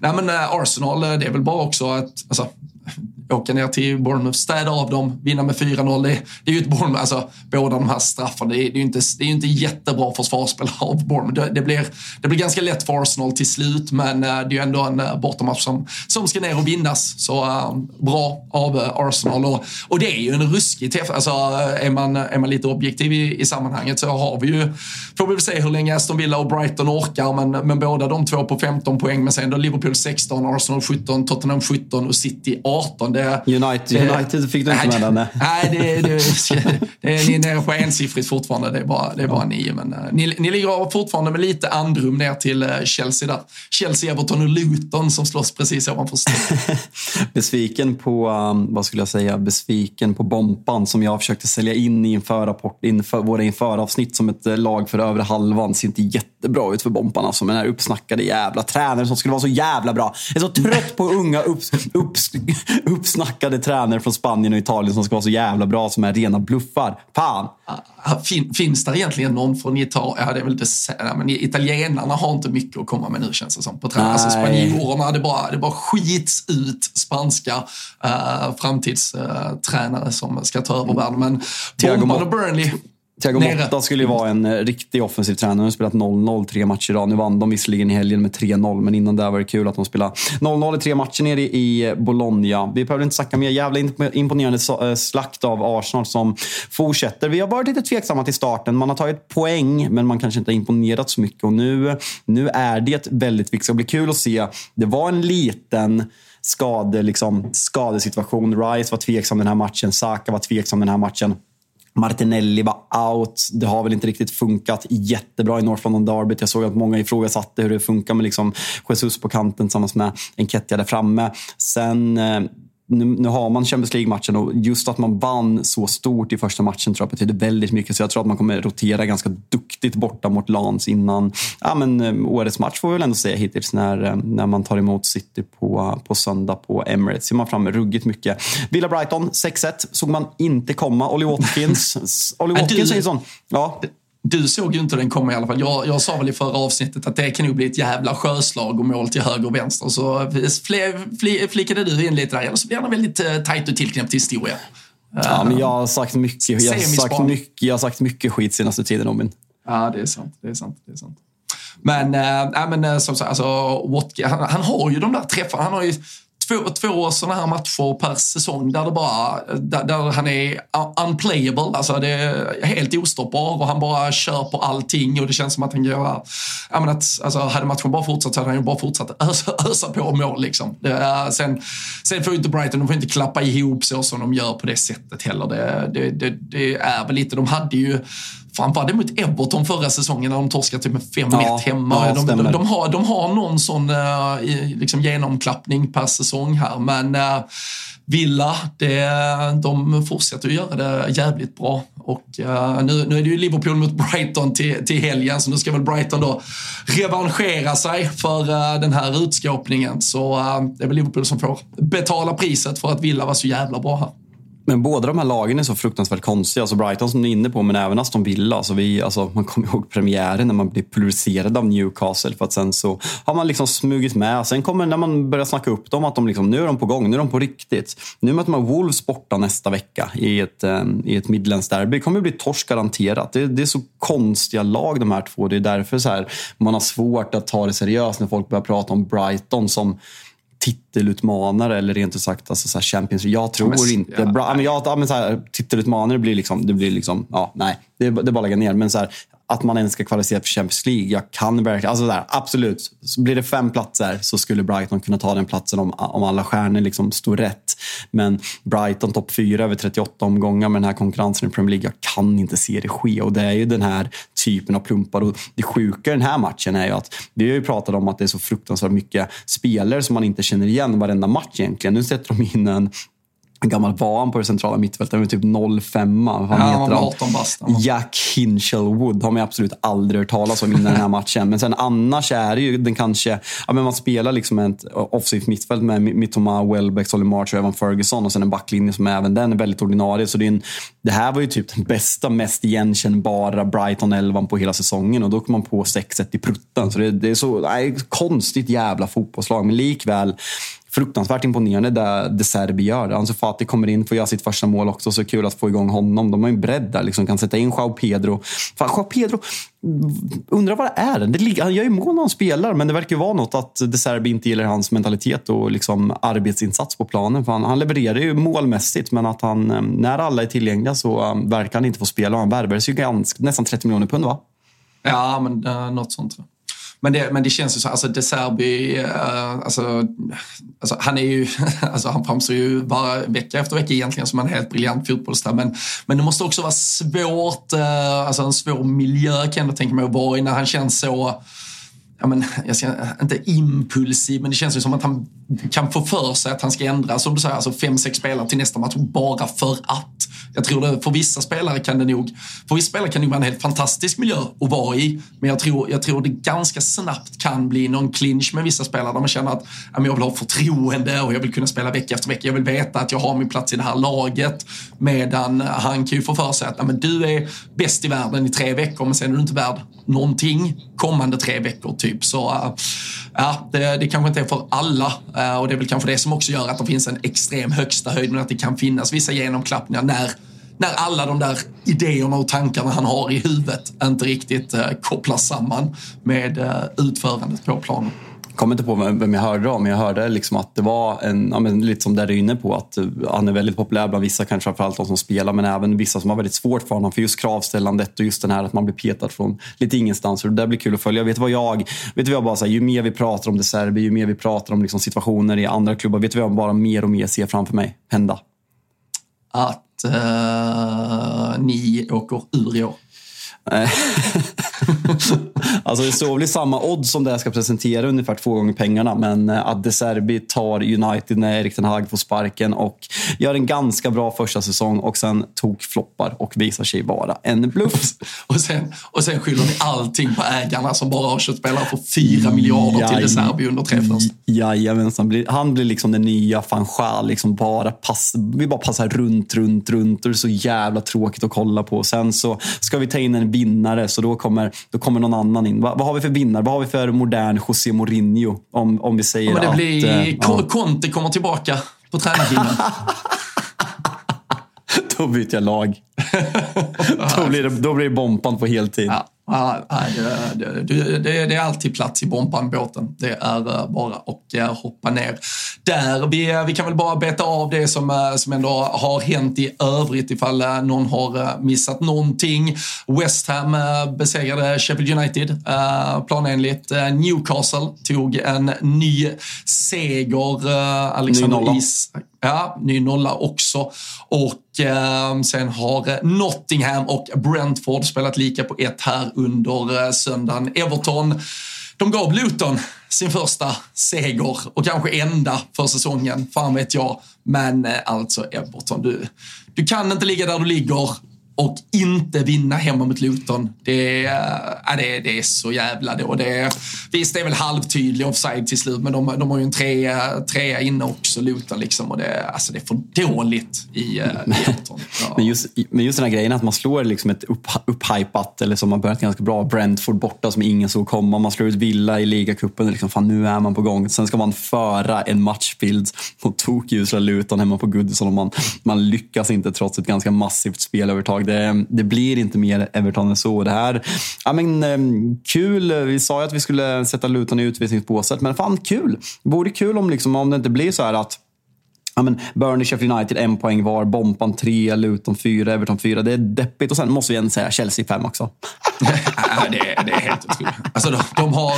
nej, men, uh, Arsenal, det är väl bara också att alltså, åka ner till Bournemouth, städa av dem, vinna med 4-0. Det, det, är ju ett Bournemouth, alltså båda de här straffarna, det är, det är ju inte, det är inte jättebra försvarsspel av Bournemouth. Det, det, blir, det blir ganska lätt för Arsenal till slut, men eh, det är ju ändå en eh, bortamatch som, som ska ner och vinnas. Så äh, bra av Arsenal. Och, och det är ju en ruskig träff. Alltså, är, man, är man lite objektiv i, i sammanhanget så har vi ju, får vi väl se hur länge Aston Villa och Brighton orkar, men, men båda de två på 15 poäng, men sen då Liverpool 16, Arsenal 17, Tottenham 17 och City 18. Det, United, United fick du inte med den. Nej, det, det, ni är nere på ensiffrigt fortfarande. Det är bara, det är bara nio. Men, uh, ni, ni ligger fortfarande med lite andrum ner till uh, Chelsea där. Chelsea, Everton och Luton som slåss precis ovanför Besviken på, um, vad skulle jag säga, besviken på Bompan som jag försökte sälja in i inför, rapport, inför våra införavsnitt som ett uh, lag för övre halvan. Ser inte jättebra ut för Bompan alltså. Men den här uppsnackade jävla tränaren som skulle vara så jävla bra. Jag är så trött på unga upps, upps, uppsnackade tränare från Spanien och Italien som ska vara så jävla bra som är rena bluffar. Fan! Fin, finns det egentligen någon från Italien? Ja, det är väl det, men italienarna har inte mycket att komma med nu känns det som. På trä. Alltså spanjorerna, det bara, det bara skits ut spanska uh, framtidstränare uh, som ska ta över världen. Men Bomban och Burnley Thiago Motta skulle ju vara en eh, riktig offensiv tränare. De har spelat 0-0 tre matcher idag. Nu vann de visserligen i helgen med 3-0, men innan det var det kul att de spelade 0-0 i tre matcher nere i Bologna. Vi behöver inte snacka mer. Jävla imponerande eh, slakt av Arsenal som fortsätter. Vi har varit lite tveksamma till starten. Man har tagit poäng, men man kanske inte har imponerat så mycket. Och nu, nu är det väldigt viktigt. Det blir kul att se. Det var en liten skade, liksom, skadesituation. Rice var tveksam den här matchen. Saka var tveksam den här matchen. Martinelli var out. Det har väl inte riktigt funkat jättebra i North London Derby. Jag såg att många ifrågasatte hur det funkar med liksom Jesus på kanten tillsammans med Enketia där framme. Sen eh, nu, nu, har man Champions League-matchen och just att man vann så stort i första matchen tror jag betyder väldigt mycket. Så jag tror att man kommer rotera ganska duktigt borta mot Lans innan ja, men, eh, årets match får vi väl ändå säga hittills när, eh, när man tar emot City på, på söndag på Emirates. Ser man fram emot ruggigt mycket. Villa Brighton 6-1 såg man inte komma. Olly Watkins, Olly Watkins är en sån... Ja. Du såg ju inte den komma i alla fall. Jag, jag sa väl i förra avsnittet att det kan nog bli ett jävla sjöslag och mål till höger och vänster. Så fl, fl, flickade du in lite där, eller så blir det väldigt uh, tajt och tillknäppt historia. Ja, men jag har sagt mycket, jag har sagt mycket, jag har sagt mycket skit senaste tiden, Robin. Ja, det är sant. Det är sant, det är sant. Men, äh, men som sagt, alltså, Watkins, han, han, har ju de där träffarna. Han har ju två, två sådana här matcher per säsong där, det bara, där, där, han är unplayable. Alltså det är helt ostoppbar och han bara kör på allting och det känns som att han gör... Jag menar att, alltså, hade matchen bara fortsatt så hade han ju bara fortsatt ösa, ösa på mål. Liksom. Det, sen, sen får ju inte Brighton de får inte klappa ihop så som de gör på det sättet heller. Det, det, det, det är väl lite, de hade ju fan var det mot Everton förra säsongen när de torskade typ med 5-1 ja, hemma. Ja, de, de, de, har, de har någon sån uh, liksom genomklappning per säsong här, men uh, Villa, det, de fortsätter att göra det jävligt bra. Och uh, nu, nu är det ju Liverpool mot Brighton till, till helgen, så nu ska väl Brighton då revanschera sig för uh, den här utskåpningen. Så uh, det är väl Liverpool som får betala priset för att Villa var så jävla bra här. Men båda de här lagen är så fruktansvärt konstiga. Alltså Brighton som du är inne på, men även Aston Villa. Alltså vi, alltså man kommer ihåg premiären när man blir pulveriserad av Newcastle. För att sen så har man liksom smugit med. Sen kommer när man börjar snacka upp dem att de liksom, nu är de på gång, nu är de på riktigt. Nu möter man Wolves borta nästa vecka i ett, ehm, i ett Midlands-derby. Det kommer bli torsk garanterat. Det, det, är så konstiga lag de här två. Det är därför så här, man har svårt att ta det seriöst när folk börjar prata om Brighton som titelutmanare eller rent ut sagt alltså så Champions Jag tror men, inte... Ja, bra, men jag, men så här, titelutmanare blir liksom... Det blir liksom... Ja, nej. Det är, det är bara att lägga ner. Men så här, att man ens ska kvalificera för Champions League. Jag kan verkligen... Alltså där, absolut. Så blir det fem platser så skulle Brighton kunna ta den platsen om, om alla stjärnor liksom står rätt. Men Brighton topp fyra över 38 omgångar med den här konkurrensen i Premier League. Jag kan inte se det ske. Och det är ju den här typen av plumpar. Och det sjuka i den här matchen är ju att vi har ju pratat om att det är så fruktansvärt mycket spelare som man inte känner igen varenda match egentligen. Nu sätter de in en en gammal van på det centrala mittfältet, med typ 05 Vad ja, heter han? 18 bast. Jack Hinchelwood har man absolut aldrig hört talas om innan den här matchen. Men sen annars är det ju den kanske, ja, men man spelar liksom ett offensivt mittfält med Mittoma, Welbeck, Solly March och Evan Ferguson och sen en backlinje som även den är väldigt ordinarie. Så det, en, det här var ju typ den bästa, mest igenkännbara Brighton 11 på hela säsongen och då kom man på 6-1 i prutten. Så det, det är så nej, konstigt jävla fotbollslag, men likväl fruktansvärt imponerande det De Serbi gör. Ansu Fati kommer in, får göra sitt första mål också. Så kul att få igång honom. De har ju en bredd där, liksom, kan sätta in Joao Pedro. Fan, Joao Pedro, undrar vad det är. Det, han gör ju mål när han spelar, men det verkar ju vara något att De Serbi inte gillar hans mentalitet och liksom arbetsinsats på planen. För han, han levererar ju målmässigt, men att han, eh, när alla är tillgängliga så eh, verkar han inte få spela. Han värvades ju ganska, nästan 30 miljoner pund, va? Ja, men uh, något sånt. Men det, men det känns ju så, alltså De Serbi, uh, alltså, alltså, han är ju, alltså han framstår ju bara vecka efter vecka egentligen som en helt briljant fotbollsstad. Men, men det måste också vara svårt, uh, alltså en svår miljö kan jag ändå tänka mig att vara i när han känns så ja, men, jag ska, inte impulsiv, men det känns ju som att han kan få för sig att han ska ändra, som du säger, alltså fem, sex spelare till nästa match bara för att. Jag tror det, för vissa spelare kan det nog, för vissa spelare kan det vara en helt fantastisk miljö att vara i. Men jag tror, jag tror det ganska snabbt kan bli någon clinch med vissa spelare där man känner att ja, jag vill ha förtroende och jag vill kunna spela vecka efter vecka. Jag vill veta att jag har min plats i det här laget. Medan han kan ju få för sig att ja, men du är bäst i världen i tre veckor, men sen är du inte värd någonting kommande tre veckor. Typ. Så eh, ja, det, det kanske inte är för alla eh, och det är väl kanske det som också gör att det finns en extrem högsta höjd men att det kan finnas vissa genomklappningar när när alla de där idéerna och tankarna han har i huvudet inte riktigt eh, kopplas samman med utförandet på planen kommer inte på vem jag hörde om, men jag hörde liksom att det var en, ja, men lite som där du är inne på, att eh, han är väldigt populär bland vissa, kanske framförallt de som spelar, men även vissa som har väldigt svårt för honom för just kravställandet och just den här att man blir petad från lite ingenstans. Och det där blir kul att följa. Vet du vad jag, vet du vad jag bara säger, ju mer vi pratar om det Serbi, ju mer vi pratar om liksom situationer i andra klubbar, vet du vad jag bara mer och mer ser framför mig hända? Att uh, ni åker ur i år. alltså det står väl i samma odds som det jag ska presentera, ungefär två gånger pengarna. Men eh, att De Serbi tar United när Erik Ten Hag får sparken och gör en ganska bra första säsong och sen tog floppar och visar sig vara en bluff. och, sen, och sen skyller ni allting på ägarna som bara har köpt spelare för fyra miljarder Jaj, till De Serbi under tre första. Jajamensan, han blir liksom den nya Fanchal. Liksom bara pass, vi bara passar runt, runt, runt och det är så jävla tråkigt att kolla på. Sen så ska vi ta in en vinnare, så då kommer, då kommer någon annan in. Va, vad har vi för vinnare? Vad har vi för modern José Mourinho? Om, om vi säger ja, det att... Blir, eh, ja. Conte kommer tillbaka på tränarhimlen. då byter jag lag. då, blir det, då blir det Bompan på heltid. Ja. Ja, det, det, det, det, är alltid plats i bompan-båten. Det är eh, bara att eh, hoppa ner där. Vi, eh, vi kan väl bara beta av det som, som ändå har hänt i övrigt ifall någon har missat någonting. West Ham besegrade Sheffield United planenligt. Newcastle tog en ny seger. Alexander ny nolla. Is Ja, ny nolla också. Och eh, sen har eh, Nottingham och Brentford spelat lika på ett här under eh, söndagen. Everton, de gav Luton sin första seger och kanske enda för säsongen. Fan vet jag. Men eh, alltså Everton, du, du kan inte ligga där du ligger och inte vinna hemma mot Luton. Det, äh, det, det är så jävla då. Det, visst, det är väl halvtydlig offside till slut, men de, de har ju en trea, trea inne också, Luton. Liksom, och det, alltså, det är för dåligt i, äh, Luton. Ja. men, just, men just den här grejen att man slår liksom ett upp, upphypat, eller som har börjat ganska bra, Brentford borta som ingen såg komma. Man slår ut Villa i ligacupen, liksom, fan nu är man på gång. Sen ska man föra en matchbild mot tokljusra Luton hemma på Goodison och man, man lyckas inte trots ett ganska massivt spelövertag det, det blir inte mer Everton än så. Det här, ja, men, ehm, kul. Vi sa ju att vi skulle sätta Luton i utvisningsbåset, men fan kul. Det vore kul om, liksom, om det inte blir så här att Ja, men Burnley, Sheffield United en poäng var, Bompan tre, Luton fyra, Everton fyra. Det är deppigt. Och sen måste vi ändå säga Chelsea fem också. det, är, det är helt otroligt. Alltså, de, de har...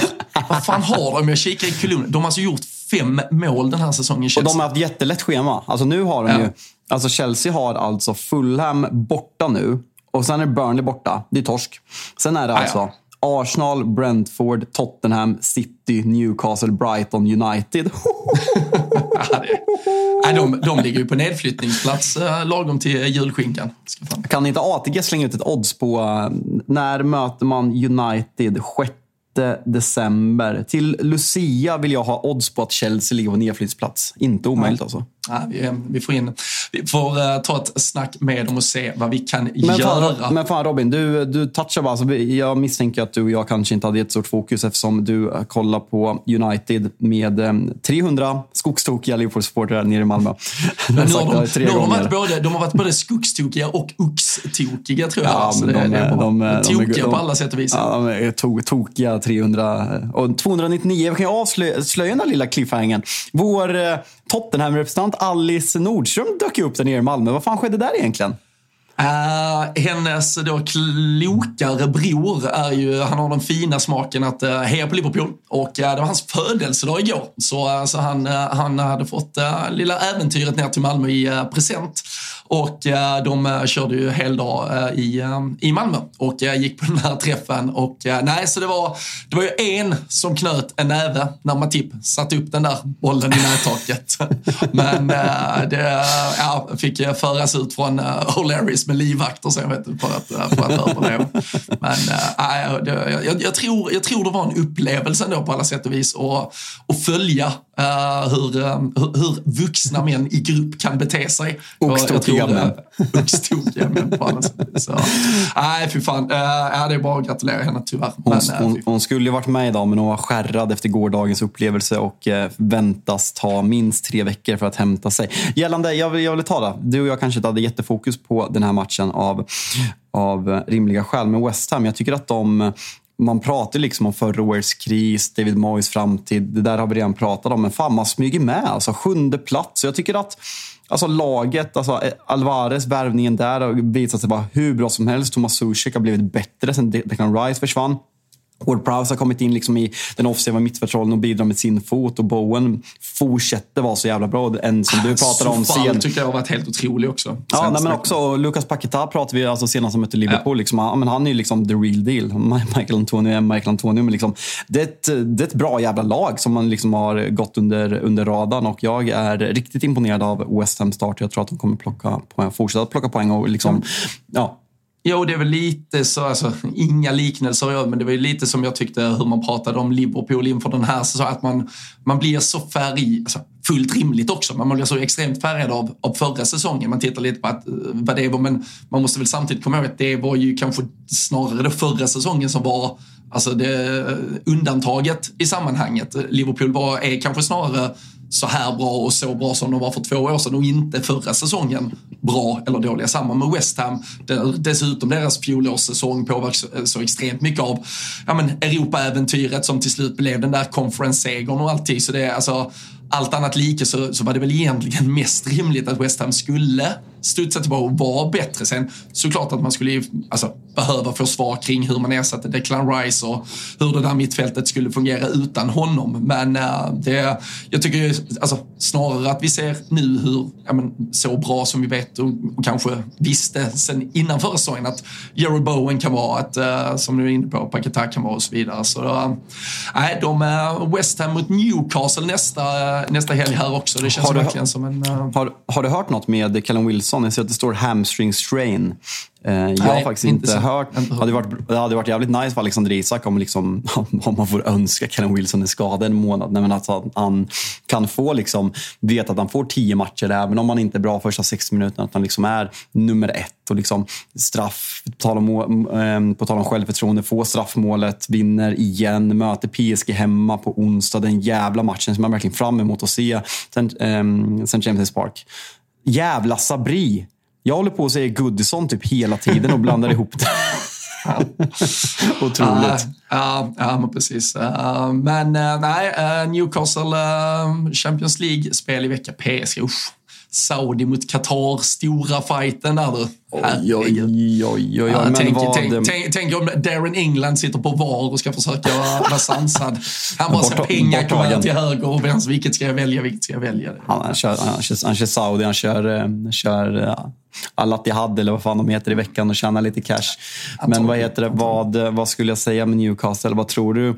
Vad fan har de? Jag kikar i kolumnen. De har alltså gjort fem mål den här säsongen. Chelsea. Och de har haft jättelätt schema. Alltså nu har de ja. ju... Alltså Chelsea har alltså Fulham borta nu. Och sen är Burnley borta. Det är torsk. Sen är det alltså ah, ja. Arsenal, Brentford, Tottenham, City, Newcastle, Brighton, United. Nej, de, de ligger ju på nedflyttningsplats eh, lagom till julskinkan. Kan inte ATG slänga ut ett odds på uh, när möter man United? 6 december. Till Lucia vill jag ha odds på att Chelsea ligger på nedflyttsplats. Inte omöjligt alltså. Ja, vi, vi, får in, vi får uh, ta ett snack med dem och se vad vi kan men göra. Fan, men fan Robin, du, du touchar bara. Alltså, jag misstänker att du och jag kanske inte hade ett stort fokus eftersom du uh, kollar på United med um, 300 skogstokiga Liverpool-supportrar nere i Malmö. Nu har de, tre nu har de, varit både, de har varit både skogstokiga och oxtokiga tror jag. Ja, men de, det, är de, de, tokiga de, på alla sätt och vis. Ja, de är to, tokiga 300 och 299. Jag kan ju avslöja den lilla cliffhangern. Vår Tottenham-representant Alice Nordström dök upp där nere i Malmö. Vad fan skedde där egentligen? Uh, hennes då klokare bror är ju, han har den fina smaken att uh, heja på Liverpool och uh, det var hans födelsedag igår. Så, uh, så han, han hade fått uh, lilla äventyret ner till Malmö i present. Och de körde ju heldag eh, i, i Malmö och gick på den här träffen. Och nej, så det var, det var ju en som knöt en näve när Matip satte upp den där bollen i nättaket. Men det ja, fick föras ut från O'Learys med livvakter så jag vet för att, för att överleva. Men äh, jag, jag, jag, tror, jag tror det var en upplevelse ändå på alla sätt och vis att, att följa uh, hur, um, hur, hur vuxna män i grupp kan bete sig. Och gamla. Uppstokiga män på alla sätt. Så, nej, fy fan. Uh, ja, det är bara att gratulera henne tyvärr. Hon, men, hon, uh, hon, skulle ju varit med idag men hon var skärrad efter gårdagens upplevelse och uh, väntas ta minst tre veckor för att hämta sig. Gällande, jag vill, jag vill ta det. Du och jag kanske inte hade jättefokus på den här matchen av, av rimliga skäl. Men West Ham, jag tycker att de man pratar liksom om förra årets kris, David Moyes framtid. Det där har vi redan pratat om. Men fan, man smyger med. Alltså sjunde plats. Jag tycker att Alltså laget, alltså Alvarez, värvningen där har visat sig vara hur bra som helst. Thomas Zuzek har blivit bättre sen Declan Rice försvann. Ward Prowse har kommit in liksom i den offensiva mittfältsrollen och bidrar med sin fot. Och Bowen fortsätter vara så jävla bra. En som du pratade om. Sen... tycker jag har varit helt otrolig också. Ja, nej, men också Lucas Paqueta pratade vi alltså senast som mötte Liverpool. Ja. Liksom, han, men han är ju liksom the real deal. Michael Antonio är Michael Antonio. Men liksom, det, är ett, det är ett bra jävla lag som man liksom har gått under, under radarn. Och jag är riktigt imponerad av West Ham start. Jag tror att de kommer plocka poäng, fortsätta plocka poäng. Och liksom, ja, Jo, det är väl lite så, alltså, inga liknelser men det var ju lite som jag tyckte hur man pratade om Liverpool inför den här säsongen. Att man, man blir så färg, alltså, fullt rimligt också, men man blir så extremt färgad av, av förra säsongen. Man tittar lite på att, eh, vad det var, men man måste väl samtidigt komma ihåg att det var ju kanske snarare det förra säsongen som var alltså det, eh, undantaget i sammanhanget. Liverpool var, är kanske snarare så här bra och så bra som de var för två år sedan och inte förra säsongen bra eller dåliga. Samma med West Ham. Dessutom deras fjolårssäsong påverkas eh, så extremt mycket av ja, men Europa-äventyret som till slut blev den där conference-segern och allting. Så det är alltså allt annat lika så, så var det väl egentligen mest rimligt att West Ham skulle studsa tillbaka och vara bättre. Sen såklart att man skulle alltså, behöva få svar kring hur man ersatte Declan Rice och hur det där mittfältet skulle fungera utan honom. Men äh, det, jag tycker alltså, snarare att vi ser nu hur ja, men, så bra som vi vet och, och kanske visste sen innan förra säsongen att Jerry Bowen kan vara ett, äh, som du är inne på, Paketa kan vara och så vidare. Så äh, de är West Ham mot Newcastle nästa, nästa helg här också. Det känns verkligen som en... Har, har du hört något med Callum Wilson? Jag ser att det står hamstring strain. Eh, jag Nej, har faktiskt inte, inte hört. Det hade, varit, det hade varit jävligt nice för Alexander Isak om, liksom, om man får önska Callum Wilson är skadad en månad. Nej, men alltså att han kan få liksom, veta att han får tio matcher även om han inte är bra första 60 minuterna. Att han liksom är nummer ett. Och liksom straff, på tal, om, eh, på tal om självförtroende, får straffmålet, vinner igen, möter PSG hemma på onsdag. Den jävla matchen som jag verkligen fram emot att se. Sen, eh, St. James' Park. Jävla Sabri! Jag håller på att säga Goodison typ hela tiden och blandar ihop det. Otroligt. Ja, ja, men precis. Uh, men uh, nej, uh, Newcastle Champions League-spel i vecka. PSG, usch. Saudi mot Qatar, stora fighten där du. Oj, oj, oj, oj, oj. Ja, tänk, tänk, tänk, tänk, om Darren England sitter på VAR och ska försöka vara sansad. Han bara säger pengar kommer till höger och vänster. Vilket ska jag välja? Vilket ska jag välja? Han, han, kör, han, kör, han kör Saudi, han kör, kör ja, Al-Attihad eller vad fan de heter i veckan och tjänar lite cash. Men vad heter det, vad, vad skulle jag säga med Newcastle? Vad tror du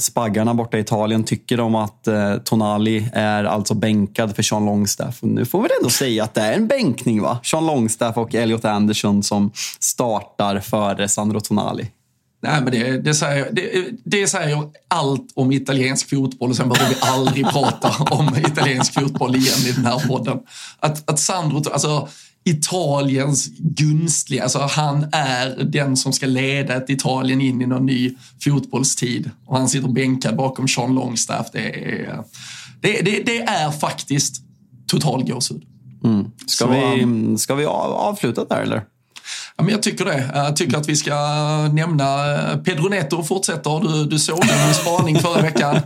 spaggarna borta i Italien tycker om att eh, Tonali är alltså bänkad för Sean Longstaff? Och nu får vi ändå säga att det är en bänkning va? Sean Longstaff och Elliot Anderson som startar före Sandro Tonali. Nej, men det, det, säger, det, det säger allt om italiensk fotboll och sen behöver vi aldrig prata om italiensk fotboll igen i den här podden. Att, att Sandro, alltså Italiens gunstliga, alltså han är den som ska leda ett Italien in i någon ny fotbollstid. Och han sitter bänkad bakom Sean Longstaff. Det är, det, det, det är faktiskt total gåshud. Mm. Ska, vi, ska vi avsluta där eller? Ja, men jag tycker det. Jag tycker att vi ska nämna eh, Pedro Neto fortsätter. Du, du såg min spaning förra veckan.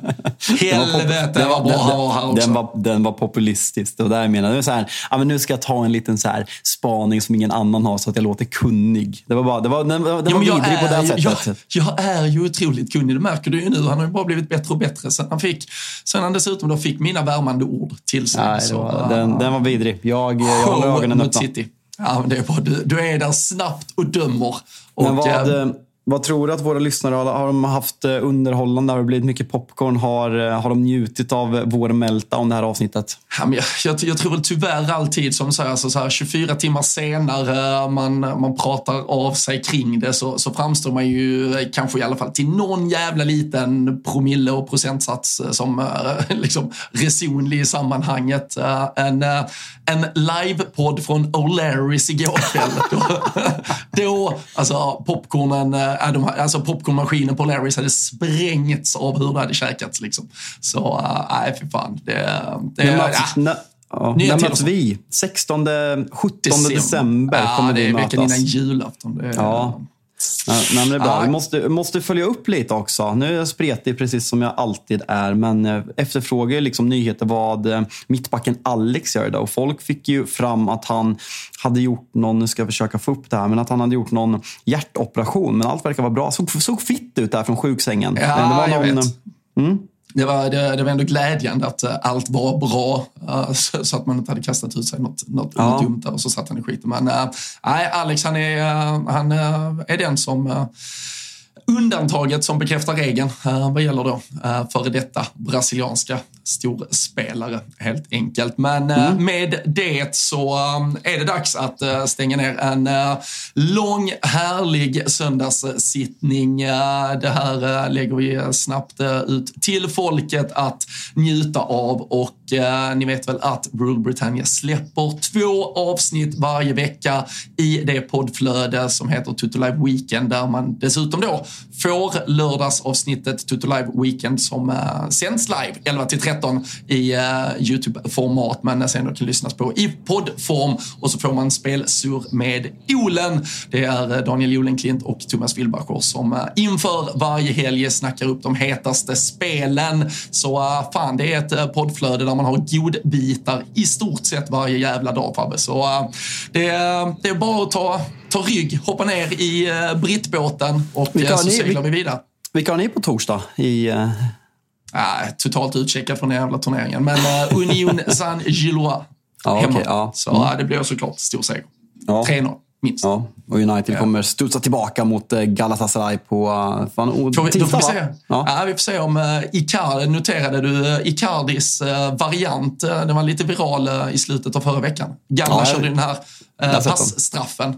Helvete vad bra han var här också. Den var, den var populistisk. Det var där jag menade. så här, ja, men nu ska jag ta en liten så här spaning som ingen annan har så att jag låter kunnig. Det var, bara, det var, den, den Ja, var vidrig på det är sättet. Jag, jag är ju otroligt kunnig, det märker du ju nu. Han har ju bara blivit bättre och bättre sen han, fick, sen han dessutom då fick mina värmande ord till sig. Nej, det Så, var, den, den var vidrig. Jag, jag håller ögonen öppna. City. Ja, men det är bara, du, du är där snabbt och dömer. Och, Men vad, eh, eh, vad tror du att våra lyssnare har, har de haft eh, underhållande? Har det blivit mycket popcorn? Har, har de njutit av vår meltdown det här avsnittet? Ja, men jag, jag, jag tror väl tyvärr alltid, som du säger, alltså så här, 24 timmar senare man, man pratar av sig kring det så, så framstår man ju kanske i alla fall till någon jävla liten promille och procentsats som liksom resonlig i sammanhanget. En, en livepodd från O'Larrys igår kväll. Då, då alltså popcornen, eh, de, alltså popcornmaskinen på O'Larrys hade sprängts av hur det hade käkats. Liksom. Så eh, nej, fy fan. Det, det, När möts, ja. ja, när möts vi? 16, 17 december ja, kommer det vi är veckan mötas. innan julafton. Det Ja. Nej, men det är bra. Vi måste, måste följa upp lite också. Nu är jag spretig precis som jag alltid är, men eh, efterfrågar liksom nyheter vad eh, mittbacken Alex gör idag. Och folk fick ju fram att han hade gjort någon, nu ska jag försöka få upp det här, men att han hade gjort någon hjärtoperation. Men allt verkar vara bra. Såg, såg fitt ut där från sjuksängen. Ja, Men det var jag någon, vet. Mm. Det var, det, det var ändå glädjande att eh, allt var bra så, så att man inte hade kastat ut sig något, något, Ja. dumt där och så satt han i skiten. Men eh, nej, Alex han är, eh, han är den som undantaget som bekräftar regeln vad gäller då före detta brasilianska storspelare helt enkelt. Men eh, med det så eh, är det dags att eh, stänga ner en lång härlig söndagssittning. Det här lägger vi snabbt ut till folket att njuta av och ni vet väl att Rule Britannia släpper två avsnitt varje vecka i det poddflöde som heter Tutto Live Weekend där man dessutom då får lördagsavsnittet Tutto Live Weekend som sänds live 11 till 13 i uh, Youtube-format men sen kan lyssnas på i poddform och så får man spelsur med Olen. Det är eh, Daniel Jolenklint och Thomas Wilbacher som uh, inför varje helg snackar upp de hetaste spelen. Så uh, fan, det är ett poddflöde där man har godbitar i stort sett varje jävla dag Fabbe. Så det, är- det är bara att ta, ta rygg, hoppa ner i brittbåten och så seglar vi vidare. Vilka har ni på torsdag? I, eh, Nej, totalt utcheckad från den jävla turneringen. Men uh, Union Saint-Gillois Ja, hemma. okej, ja. Så Mm. uh, det blir såklart stor seger. Ja. 3-0 minst. ja, och United kommer studsa tillbaka mot eh, Galatasaray på uh, fan, Får vi, då får vi se. Ja. Ja. vi får se om uh, Icardi, noterade du Icardis uh, variant? Uh, den var lite viral uh, i slutet av förra veckan. Gamla Ja, körde den här uh, passstraffen.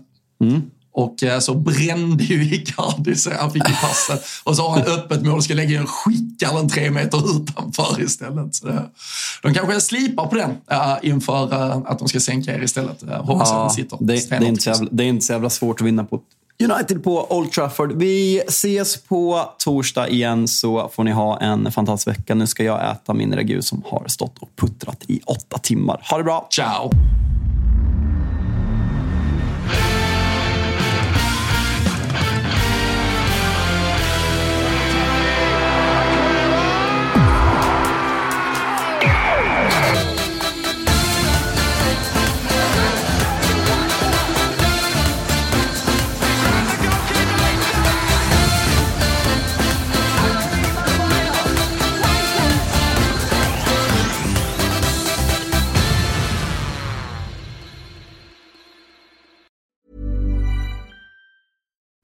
Och uh, så brände ju Icardi sig, han fick ju passet. Och så har han öppet mål och ska lägga en skickar den tre meter utanför istället. Så det, de kanske slipar på den uh, inför uh, att de ska sänka er istället. Uh, hoppas att den sitter det, det, är inte så jävla, det är inte så jävla svårt att vinna på United på Old Trafford. Vi ses på torsdag igen så får ni ha en fantastisk vecka. Nu ska jag äta min ragu som har stått och puttrat i åtta timmar. Ha det bra! Ciao!